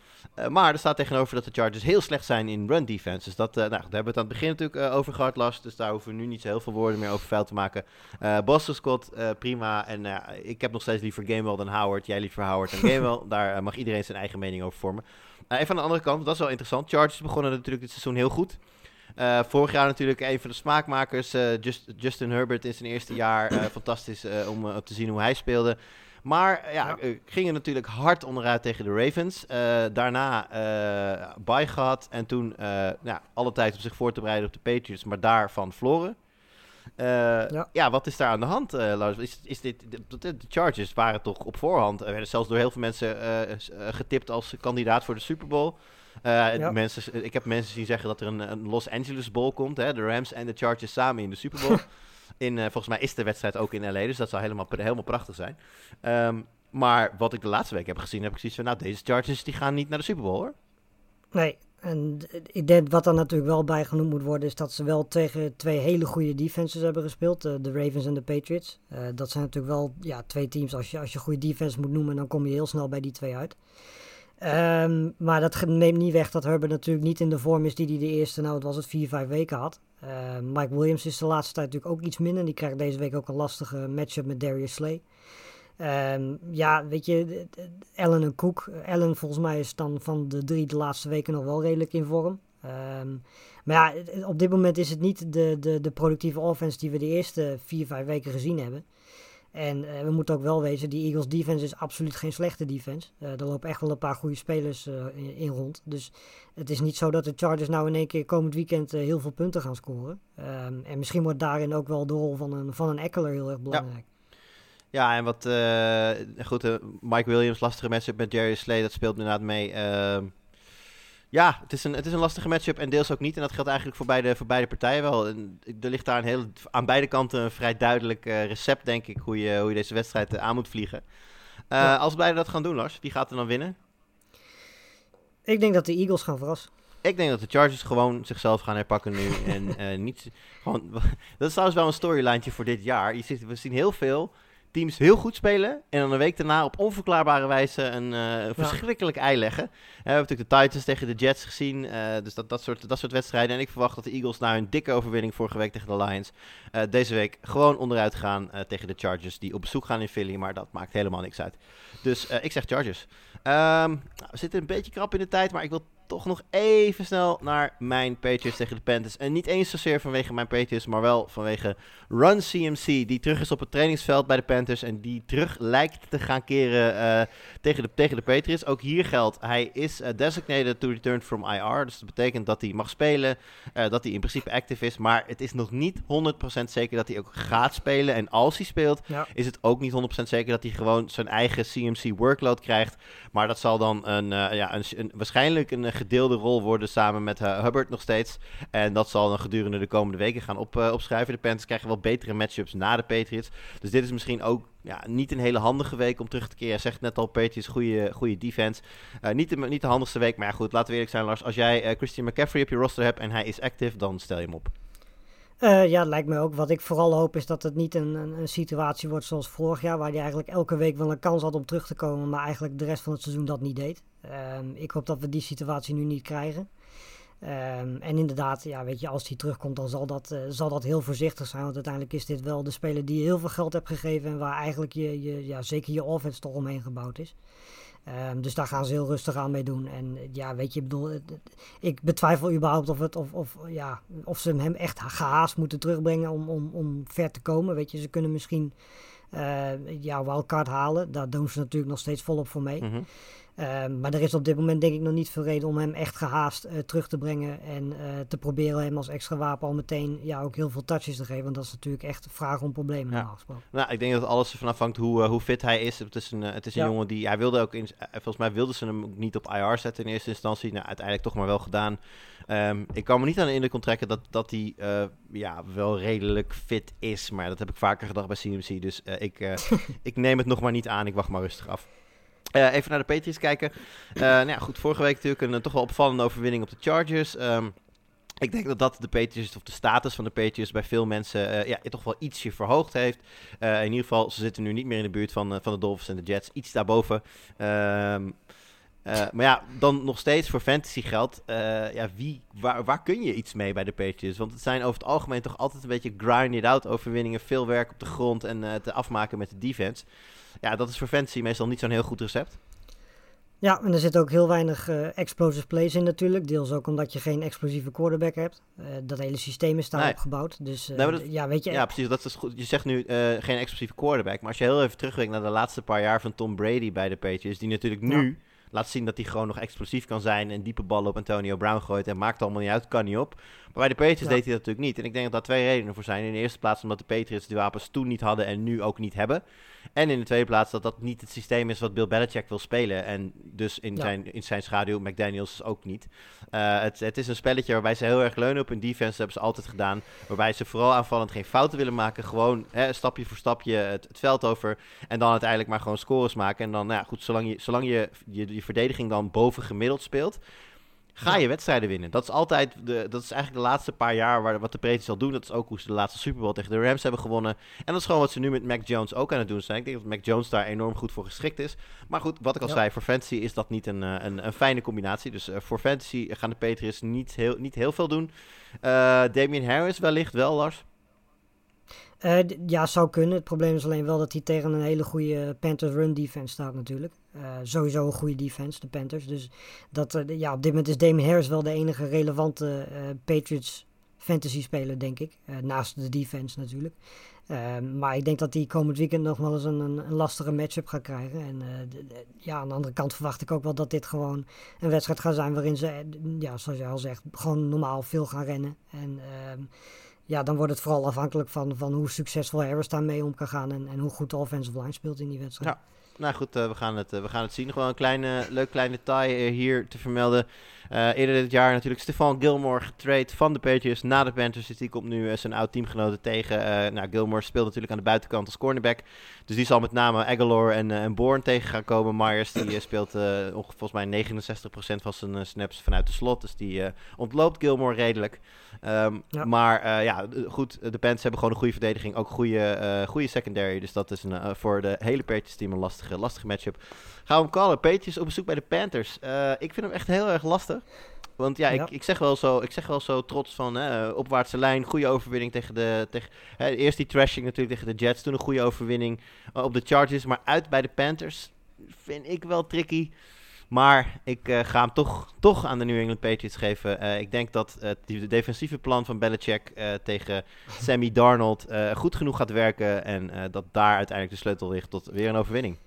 Maar er staat tegenover dat de Chargers heel slecht zijn in run defense. Dus dat, nou, daar hebben we het aan het begin natuurlijk over gehad, Lars. Dus daar hoeven we nu niet zo heel veel woorden meer over vuil te maken. Boston Scott, prima. En ik heb nog steeds liever Gamewell dan Howard. Jij liever Howard dan Gamewell. daar mag iedereen zijn eigen mening over vormen. Even aan de andere kant, dat is wel interessant. Chargers begonnen natuurlijk dit seizoen heel goed. Eh, vorig jaar natuurlijk een van de smaakmakers. eh, Just- Justin Herbert in zijn eerste jaar. eh, fantastisch om eh, te zien hoe hij speelde. Maar ja, Ja. gingen natuurlijk hard onderuit tegen de Ravens. Daarna bye gehad. En toen alle tijd om zich voor te bereiden op de Patriots. Maar daarvan verloren. Ja. Ja. wat is daar aan de hand, Lars? Is, is dit, de, de- Chargers waren toch op voorhand... werden zelfs door heel veel mensen getipt als kandidaat voor de Super Bowl. Eh, Ja. mensen, ik heb mensen zien zeggen dat er een, een Los Angeles Bowl komt. Hè? De Rams en de Chargers samen in de Super Bowl. in, eh, volgens mij is de wedstrijd ook in LA, dus dat zou helemaal, helemaal prachtig zijn. Ehm, maar wat ik de laatste week heb gezien, heb ik zoiets van... Nou, deze Chargers die gaan niet naar de Super Bowl, hoor. Nee, En ik denk wat er natuurlijk wel bij genoemd moet worden, is dat ze wel tegen twee hele goede defenses hebben gespeeld. eh, de Ravens en de Patriots. Eh, dat zijn natuurlijk wel ja, twee teams. Als je, als je goede defense moet noemen, dan kom je heel snel bij die twee uit. Ehm, maar dat neemt niet weg dat Herbert natuurlijk niet in de vorm is die hij de eerste, nou het was het, vier, vijf weken had. Eh, Mike Williams is de laatste tijd natuurlijk ook iets minder. Die krijgt deze week ook een lastige matchup met Darius Slay. Ehm, ja, weet je, Allen en Cook. Allen volgens mij is dan van de drie de laatste weken nog wel redelijk in vorm. Ehm, maar ja, op dit moment is het niet de, de, de productieve offense die we de eerste vier, vijf weken gezien hebben. En eh, we moeten ook wel wezen, die Eagles defense is absoluut geen slechte defense. Eh, er lopen echt wel een paar goede spelers eh, in, in rond. Dus het is niet zo dat de Chargers nou in één keer komend weekend heel veel punten gaan scoren. Ehm, en misschien wordt daarin ook wel de rol van een, van een Eckler heel erg belangrijk. Ja, en wat goed, Mike Williams, lastige matchup met Jerry Slay, dat speelt inderdaad mee. Ja, het is, een, het is een lastige matchup en deels ook niet. En dat geldt eigenlijk voor beide, voor beide partijen wel. En er ligt daar een heel, aan beide kanten een vrij duidelijk eh, recept, denk ik, hoe je, hoe je deze wedstrijd eh, aan moet vliegen. Eh, Ja. Als beide dat gaan doen, Lars, wie gaat er dan winnen? Ik denk dat de Eagles gaan verrassen. Ik denk dat de Chargers gewoon zichzelf gaan herpakken nu. en niet. Gewoon, dat is trouwens wel een storylijntje voor dit jaar. Je ziet, we zien heel veel teams heel goed spelen. En dan een week daarna op onverklaarbare wijze een eh, verschrikkelijk ei leggen. Eh, we hebben natuurlijk de Titans tegen de Jets gezien. eh, dus dat, dat, soort, dat soort wedstrijden. En ik verwacht dat de Eagles na hun dikke overwinning vorige week tegen de Lions. deze week gewoon onderuit gaan tegen de Chargers. Die op bezoek gaan in Philly. Maar dat maakt helemaal niks uit. Dus ik zeg Chargers. Ehm, nou, we zitten een beetje krap in de tijd, maar ik wil toch nog even snel naar mijn Patriots tegen de Panthers. En niet eens zozeer vanwege mijn Patriots, maar wel vanwege Run CMC, die terug is op het trainingsveld bij de Panthers en die terug lijkt te gaan keren eh, tegen, de, tegen de Patriots. Ook hier geldt, hij is eh, designated to return from IR, dus dat betekent dat hij mag spelen, eh, dat hij in principe active is, maar het is nog niet 100% zeker dat hij ook gaat spelen. En als hij speelt, Ja. is het ook niet 100% zeker dat hij gewoon zijn eigen CMC workload krijgt. Maar dat zal dan een, ja, een, een- waarschijnlijk een gedeelde rol worden samen met eh, Hubbard nog steeds. En dat zal dan gedurende de komende weken gaan op, eh, opschrijven. De Panthers krijgen wel betere matchups na de Patriots. Dus dit is misschien ook ja, niet een hele handige week om terug te keren. Zegt net al, Patriots, goede, goede defense. Eh, niet, de, niet de handigste week, maar ja, goed, laten we eerlijk zijn Lars. Als jij eh, Christian McCaffrey op je roster hebt en hij is active, dan stel je hem op. Eh, ja, lijkt me ook. Wat ik vooral hoop is dat het niet een, een, een situatie wordt zoals vorig jaar, waar hij eigenlijk elke week wel een kans had om terug te komen, maar eigenlijk de rest van het seizoen dat niet deed. Ehm, ik hoop dat we die situatie nu niet krijgen. Ehm, en inderdaad, ja, weet je, als hij terugkomt, dan zal dat, eh, zal dat heel voorzichtig zijn. Want uiteindelijk is dit wel de speler die je heel veel geld hebt gegeven en waar eigenlijk je, je ja, zeker je offense toch omheen gebouwd is. Ehm, dus daar gaan ze heel rustig aan mee doen. En eh, ja, weet je, ik bedoel, ik betwijfel überhaupt of, het, of, of, ja, of ze hem echt gehaast moeten terugbrengen om, om, om ver te komen. Weet je, ze kunnen misschien ja, wildcard halen. Daar doen ze natuurlijk nog steeds volop voor mee. Mhm. Ehm, maar er is op dit moment denk ik nog niet veel reden om hem echt gehaast eh, terug te brengen. En eh, te proberen hem als extra wapen al meteen ja, ook heel veel touches te geven. Want dat is natuurlijk echt vragen om problemen Ja. gesproken. Nou, ik denk dat alles ervan afhangt hoe, eh, hoe fit hij is. Het is een, eh, het is een Ja. jongen die, hij wilde ook, in, eh, volgens mij wilden ze hem ook niet op IR zetten in eerste instantie. Nou, uiteindelijk toch maar wel gedaan. Ehm, ik kan me niet aan de indruk onttrekken dat, dat hij eh, ja, wel redelijk fit is. Maar dat heb ik vaker gedacht bij CMC. Dus eh, ik, eh, ik neem het nog maar niet aan. Ik wacht maar rustig af. Even naar de Patriots kijken. Nou ja, goed, vorige week natuurlijk een toch wel opvallende overwinning op de Chargers. Ehm, ik denk dat dat de Patriots, of de status van de Patriots bij veel mensen ja, toch wel ietsje verhoogd heeft. In ieder geval, ze zitten nu niet meer in de buurt van, van de Dolphins en de Jets. Iets daarboven. Ehm, eh, maar ja, dan nog steeds voor fantasy geld. eh, ja, wie, waar, waar kun je iets mee bij de Patriots? Want het zijn over het algemeen toch altijd een beetje grind-it-out overwinningen. Veel werk op de grond en eh, te afmaken met de defense. Ja, dat is voor fantasy meestal niet zo'n heel goed recept. Ja, en er zit ook heel weinig explosive plays in natuurlijk. Deels ook omdat je geen explosieve quarterback hebt. Dat hele systeem is daarop Nee. gebouwd. Dus Nee, dat- ja, weet je, Ja, precies. Dat is goed. Je zegt nu geen explosieve quarterback. Maar als je heel even terugwerkt naar de laatste paar jaar van Tom Brady bij de Patriots. Die natuurlijk nu laat zien dat hij gewoon nog explosief kan zijn. En diepe ballen op Antonio Brown gooit. En maakt allemaal niet uit, kan niet op. Maar bij de Patriots Ja. deed hij dat natuurlijk niet. En ik denk dat daar twee redenen voor zijn. In de eerste plaats omdat de Patriots die wapens toen niet hadden en nu ook niet hebben. En in de tweede plaats dat dat niet het systeem is wat Bill Belichick wil spelen. En dus in, Ja. zijn, in zijn schaduw McDaniels ook niet. Eh, het, het is een spelletje waarbij ze heel erg leunen op hun defense. Dat hebben ze altijd gedaan. Waarbij ze vooral aanvallend geen fouten willen maken. Gewoon hè, stapje voor stapje het, het veld over. En dan uiteindelijk maar gewoon scores maken. En dan, nou ja, goed, zolang je, zolang je, je, je verdediging dan boven gemiddeld speelt. Ga je wedstrijden winnen. Dat is altijd, de, dat is eigenlijk de laatste paar jaar waar, wat de Patriots al doen. Dat is ook hoe ze de laatste Super Bowl tegen de Rams hebben gewonnen. En dat is gewoon wat ze nu met Mac Jones ook aan het doen zijn. Ik denk dat Mac Jones daar enorm goed voor geschikt is. Maar goed, wat ik al Ja. zei, voor fantasy is dat niet een, eh, een, een fijne combinatie. Dus eh, voor fantasy gaan de Patriots niet heel, niet heel veel doen. Eh Damian Harris wellicht wel, Lars. D- ja, zou kunnen. Het probleem is alleen wel dat hij tegen een hele goede Panthers run defense staat natuurlijk. Eh, sowieso een goede defense, de Panthers. Dus dat, eh, ja, op dit moment is Damien Harris wel de enige relevante eh, Patriots fantasy speler, denk ik. Naast de defense natuurlijk. Eh, maar ik denk dat hij komend weekend nog wel eens een, een, lastige matchup gaat krijgen. En ja, aan de andere kant verwacht ik ook wel dat dit gewoon een wedstrijd gaat zijn waarin ze, ja, zoals je al zegt, gewoon normaal veel gaan rennen. En ehm, ja, dan wordt het vooral afhankelijk van, van hoe succesvol Harris daarmee om kan gaan en, en hoe goed de offensive line speelt in die wedstrijd. Ja. Nou goed, eh, we, gaan het, eh, we gaan het zien. Gewoon een kleine, leuk klein detail eh, hier te vermelden. Eh, eerder dit jaar natuurlijk Stefan Gilmore getrade van de Patriots naar de Panthers. Dus die komt nu eh, zijn oud teamgenoten tegen. Eh, nou, Gilmore speelt natuurlijk aan de buitenkant als cornerback. Dus die zal met name Aguilar en, en Bourne tegen gaan komen. Myers die speelt ongeveer volgens mij 69% van zijn snaps vanuit de slot. Dus die ontloopt Gilmore redelijk. Ehm, Ja. Maar ja, goed, de Panthers hebben gewoon een goede verdediging. Ook goede, goede secondary. Dus dat is een, voor de hele Patriots team een lastige, lastige matchup. Gaan we hem callen. Patriots op bezoek bij de Panthers. Eh, ik vind hem echt heel erg lastig. Want ja, Ja. Ik, ik, zeg wel zo, ik zeg wel zo trots van hè, opwaartse lijn. Goede overwinning tegen de... Tegen, hè, eerst die trashing natuurlijk tegen de Jets. Toen een goede overwinning eh, op de Chargers. Maar uit bij de Panthers vind ik wel tricky. Maar ik eh, ga hem toch, toch aan de New England Patriots geven. Ik denk dat het die defensieve plan van Belichick tegen Sammy Darnold goed genoeg gaat werken. En dat daar uiteindelijk de sleutel ligt tot weer een overwinning.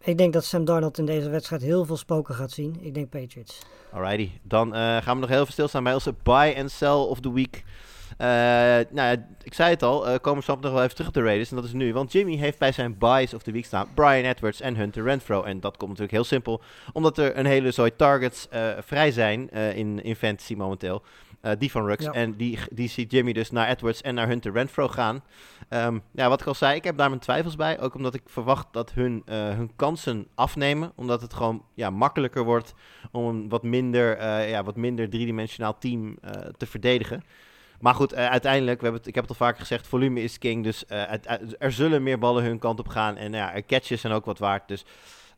Ik denk dat Sam Darnold in deze wedstrijd heel veel spoken gaat zien. Ik denk Patriots. Alrighty, dan eh, gaan we nog heel even stilstaan bij onze buy and sell of the week. Eh, nou ik zei het al, eh komen we nog wel even terug op de Raiders. En dat is nu, want Jimmy heeft bij zijn buys of the week staan Brian Edwards en Hunter Renfro. En dat komt natuurlijk heel simpel, omdat er een hele zooi targets vrij zijn in, in fantasy momenteel. Eh, die van Rux. Ja. En die, die ziet Jimmy dus naar Edwards en naar Hunter Renfro gaan. Ehm, ja, wat ik al zei, ik heb daar mijn twijfels bij. Ook omdat ik verwacht dat hun, eh, hun kansen afnemen. Omdat het gewoon ja, makkelijker wordt om een wat minder, eh, ja, wat minder driedimensionaal team te verdedigen. Maar goed, uiteindelijk, we hebben het, ik heb het al vaker gezegd, volume is king. Dus uit- er zullen meer ballen hun kant op gaan. En ja, catches zijn ook wat waard. Dus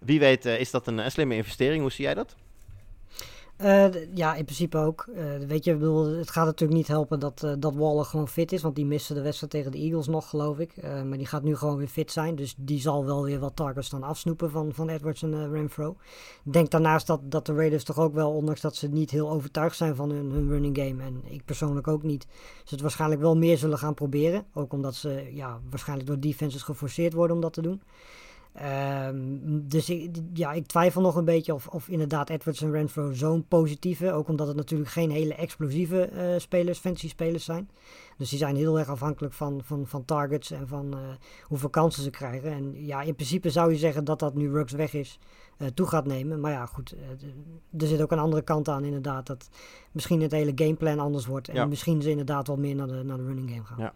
wie weet is dat een, een slimme investering. Hoe zie jij dat? Eh, ja, in principe ook. Eh, weet je, ik bedoel, het gaat natuurlijk niet helpen dat, eh, dat Waller gewoon fit is. Want die miste de wedstrijd tegen de Eagles nog, geloof ik. Maar die gaat nu gewoon weer fit zijn. Dus die zal wel weer wat targets dan afsnoepen van, van Edwards en Renfro. Ik denk daarnaast dat, dat de Raiders toch ook wel, ondanks dat ze niet heel overtuigd zijn van hun, hun running game. En ik persoonlijk ook niet. Ze het waarschijnlijk wel meer zullen gaan proberen. Ook omdat ze ja, waarschijnlijk door defenses geforceerd worden om dat te doen. Ehm, dus ik, ja, ik twijfel nog een beetje of, of inderdaad Edwards en Renfro zo'n positieve, ook omdat het natuurlijk geen hele explosieve eh, spelers, fancy spelers zijn. Dus die zijn heel erg afhankelijk van, van, van targets en van eh, hoeveel kansen ze krijgen. En ja, in principe zou je zeggen dat dat nu Ruggs weg is, eh, toe gaat nemen. Maar ja, goed, er zit ook een andere kant aan inderdaad, dat misschien het hele gameplan anders wordt. En Ja. misschien ze inderdaad wel meer naar de, naar de running game gaan. Ja.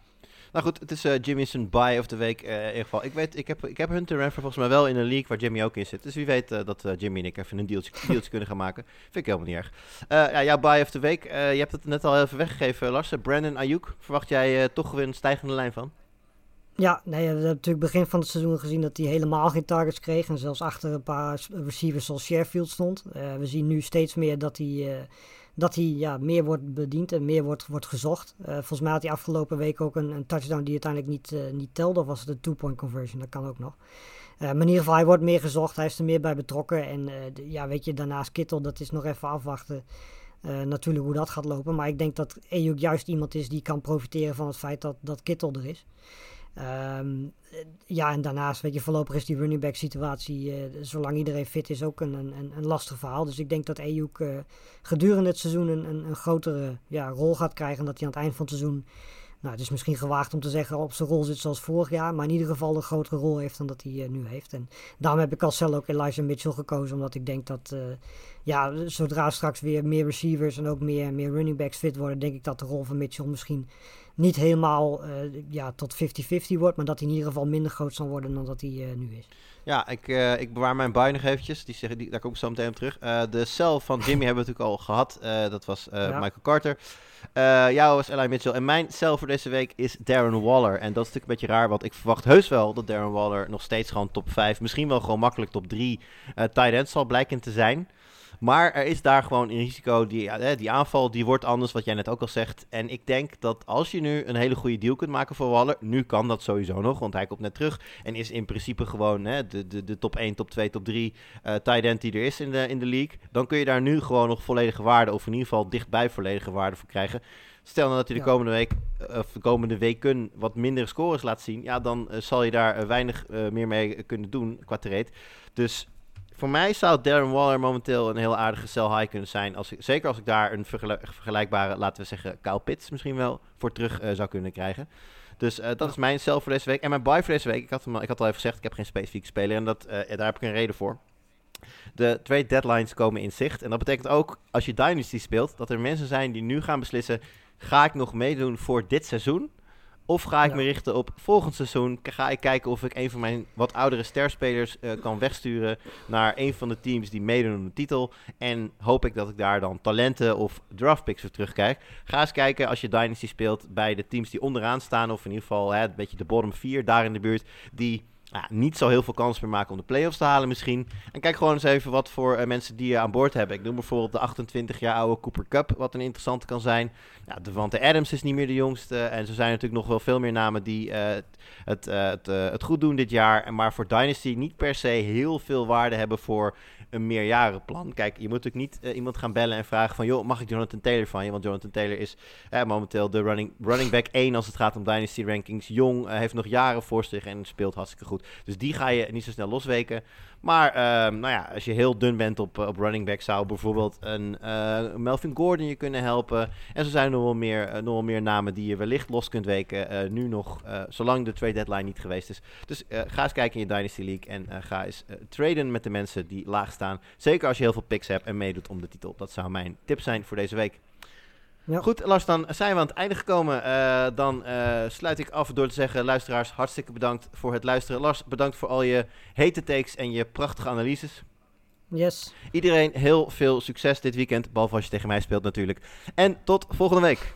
Nou goed, het is eh Jimmy's buy of the week eh, in ieder geval. Ik weet, ik heb, ik heb Hunter Renfro volgens mij wel in een league waar Jimmy ook in zit. Dus wie weet eh, dat Jimmy en ik even een dealtje, dealtje kunnen gaan maken. Vind ik helemaal niet erg. Ja, jouw buy of the week. je hebt het net al even weggegeven, Lars. Brandon Ayuk. Verwacht jij toch weer een stijgende lijn van? Ja, nee, we hebben natuurlijk begin van het seizoen gezien dat hij helemaal geen targets kreeg. En zelfs achter een paar receivers zoals Sheffield stond. Eh, we zien nu steeds meer dat hij, eh, dat hij ja, meer wordt bediend en meer wordt, wordt gezocht. Eh, volgens mij had hij afgelopen week ook een, een touchdown die uiteindelijk niet, niet telde. Of was het een two-point conversion? Dat kan ook nog. Maar in ieder geval, hij wordt meer gezocht. Hij is er meer bij betrokken. En ja, weet je, daarnaast Kittel, dat is nog even afwachten. natuurlijk hoe dat gaat lopen. Maar ik denk dat Ayuk juist iemand is die kan profiteren van het feit dat, dat Kittel er is. Ehm, eh, ja, en daarnaast, weet je, voorlopig is die running back situatie, eh, zolang iedereen fit is, ook een, een, een lastig verhaal. Dus ik denk dat Ayuk eh, gedurende het seizoen een, een, een grotere ja, rol gaat krijgen. En dat hij aan het eind van het seizoen, nou, het is misschien gewaagd om te zeggen op zijn rol zit zoals vorig jaar. Maar in ieder geval een grotere rol heeft dan dat hij eh, nu heeft. En daarom heb ik als cel ook Elijah Mitchell gekozen. Omdat ik denk dat, eh, ja, zodra straks weer meer receivers en ook meer, meer running backs fit worden, denk ik dat de rol van Mitchell misschien niet helemaal eh, ja, tot 50-50 wordt, maar dat hij in ieder geval minder groot zal worden dan dat hij nu is. Ja, ik, uh, ik bewaar mijn bui nog eventjes. Die zeggen, die, daar kom ik zo meteen op terug. Uh, de cel van Jimmy hebben we natuurlijk al gehad. Uh, dat was ja. Michael Carter. jouw was Eli Mitchell. En mijn cel voor deze week is Darren Waller. En dat is natuurlijk een beetje raar, want ik verwacht heus wel dat Darren Waller nog steeds gewoon top 5, misschien wel gewoon makkelijk top 3 tight end zal blijken te zijn. Maar er is daar gewoon een risico. Die, die aanval die wordt anders, wat jij net ook al zegt. En ik denk dat als je nu een hele goede deal kunt maken voor Waller. Nu kan dat sowieso nog, want hij komt net terug. En is in principe gewoon hè, de, de, de top 1, top 2, top 3 uh, tight end die er is in de, in de league. Dan kun je daar nu gewoon nog volledige waarde, of in ieder geval dichtbij volledige waarde voor krijgen. Stel nou dat hij de komende week, of de komende weken wat mindere scores laat zien. Ja, dan uh, zal je daar uh, weinig meer mee kunnen doen qua trade. Dus voor mij zou Darren Waller momenteel een heel aardige sell high kunnen zijn. Als ik, zeker als ik daar een vergelijkbare, laten we zeggen, Kyle Pitts misschien wel voor terug uh, zou kunnen krijgen. Dus uh, dat is mijn sell voor deze week. En mijn buy voor deze week, ik had, hem, ik had al even gezegd, ik heb geen specifieke speler. En dat, uh, daar heb ik een reden voor. De twee deadlines komen in zicht. En dat betekent ook, als je Dynasty speelt, dat er mensen zijn die nu gaan beslissen... ga ik nog meedoen voor dit seizoen? Of ga ik ja. me richten op volgend seizoen? Ga ik kijken of ik een van mijn wat oudere sterspelers uh, kan wegsturen naar een van de teams die meedoen om de titel. En hoop ik dat ik daar dan talenten of draftpicks voor terugkijk. Ga eens kijken als je Dynasty speelt bij de teams die onderaan staan. Of in ieder geval hè, een beetje de bottom 4 daar in de buurt. Die ja, niet zo heel veel kans meer maken om de playoffs te halen misschien. En kijk gewoon eens even wat voor uh, mensen die je aan boord hebben. Ik noem bijvoorbeeld de 28 jaar oude Cooper Cup, wat een interessante kan zijn. Ja, Devante Adams is niet meer de jongste. En zo zijn natuurlijk nog wel veel meer namen die uh, het, het, het goed doen dit jaar. Maar voor Dynasty niet per se heel veel waarde hebben voor een meerjarenplan. Kijk, je moet natuurlijk niet uh, iemand gaan bellen en vragen van... joh, mag ik Jonathan Taylor van je? Want Jonathan Taylor is uh, momenteel de running, running back 1 als het gaat om Dynasty rankings. Jong, uh, heeft nog jaren voor zich en speelt hartstikke goed. Dus die ga je niet zo snel losweken. Maar uh, nou ja, als je heel dun bent op, op running back, zou bijvoorbeeld een uh, Melvin Gordon je kunnen helpen. En zo zijn er nog wel meer, uh, nog wel meer namen die je wellicht los kunt weken. Nu nog, zolang de trade deadline niet geweest is. Dus ga eens kijken in je Dynasty League en ga eens traden met de mensen die laag staan. Zeker als je heel veel picks hebt en meedoet om de titel. Dat zou mijn tip zijn voor deze week. Ja. Goed, Lars, dan zijn we aan het einde gekomen. Eh, dan eh, sluit ik af door te zeggen, luisteraars, hartstikke bedankt voor het luisteren. Lars, bedankt voor al je hete takes en je prachtige analyses. Yes. Iedereen heel veel succes dit weekend, behalve als je tegen mij speelt natuurlijk. En tot volgende week.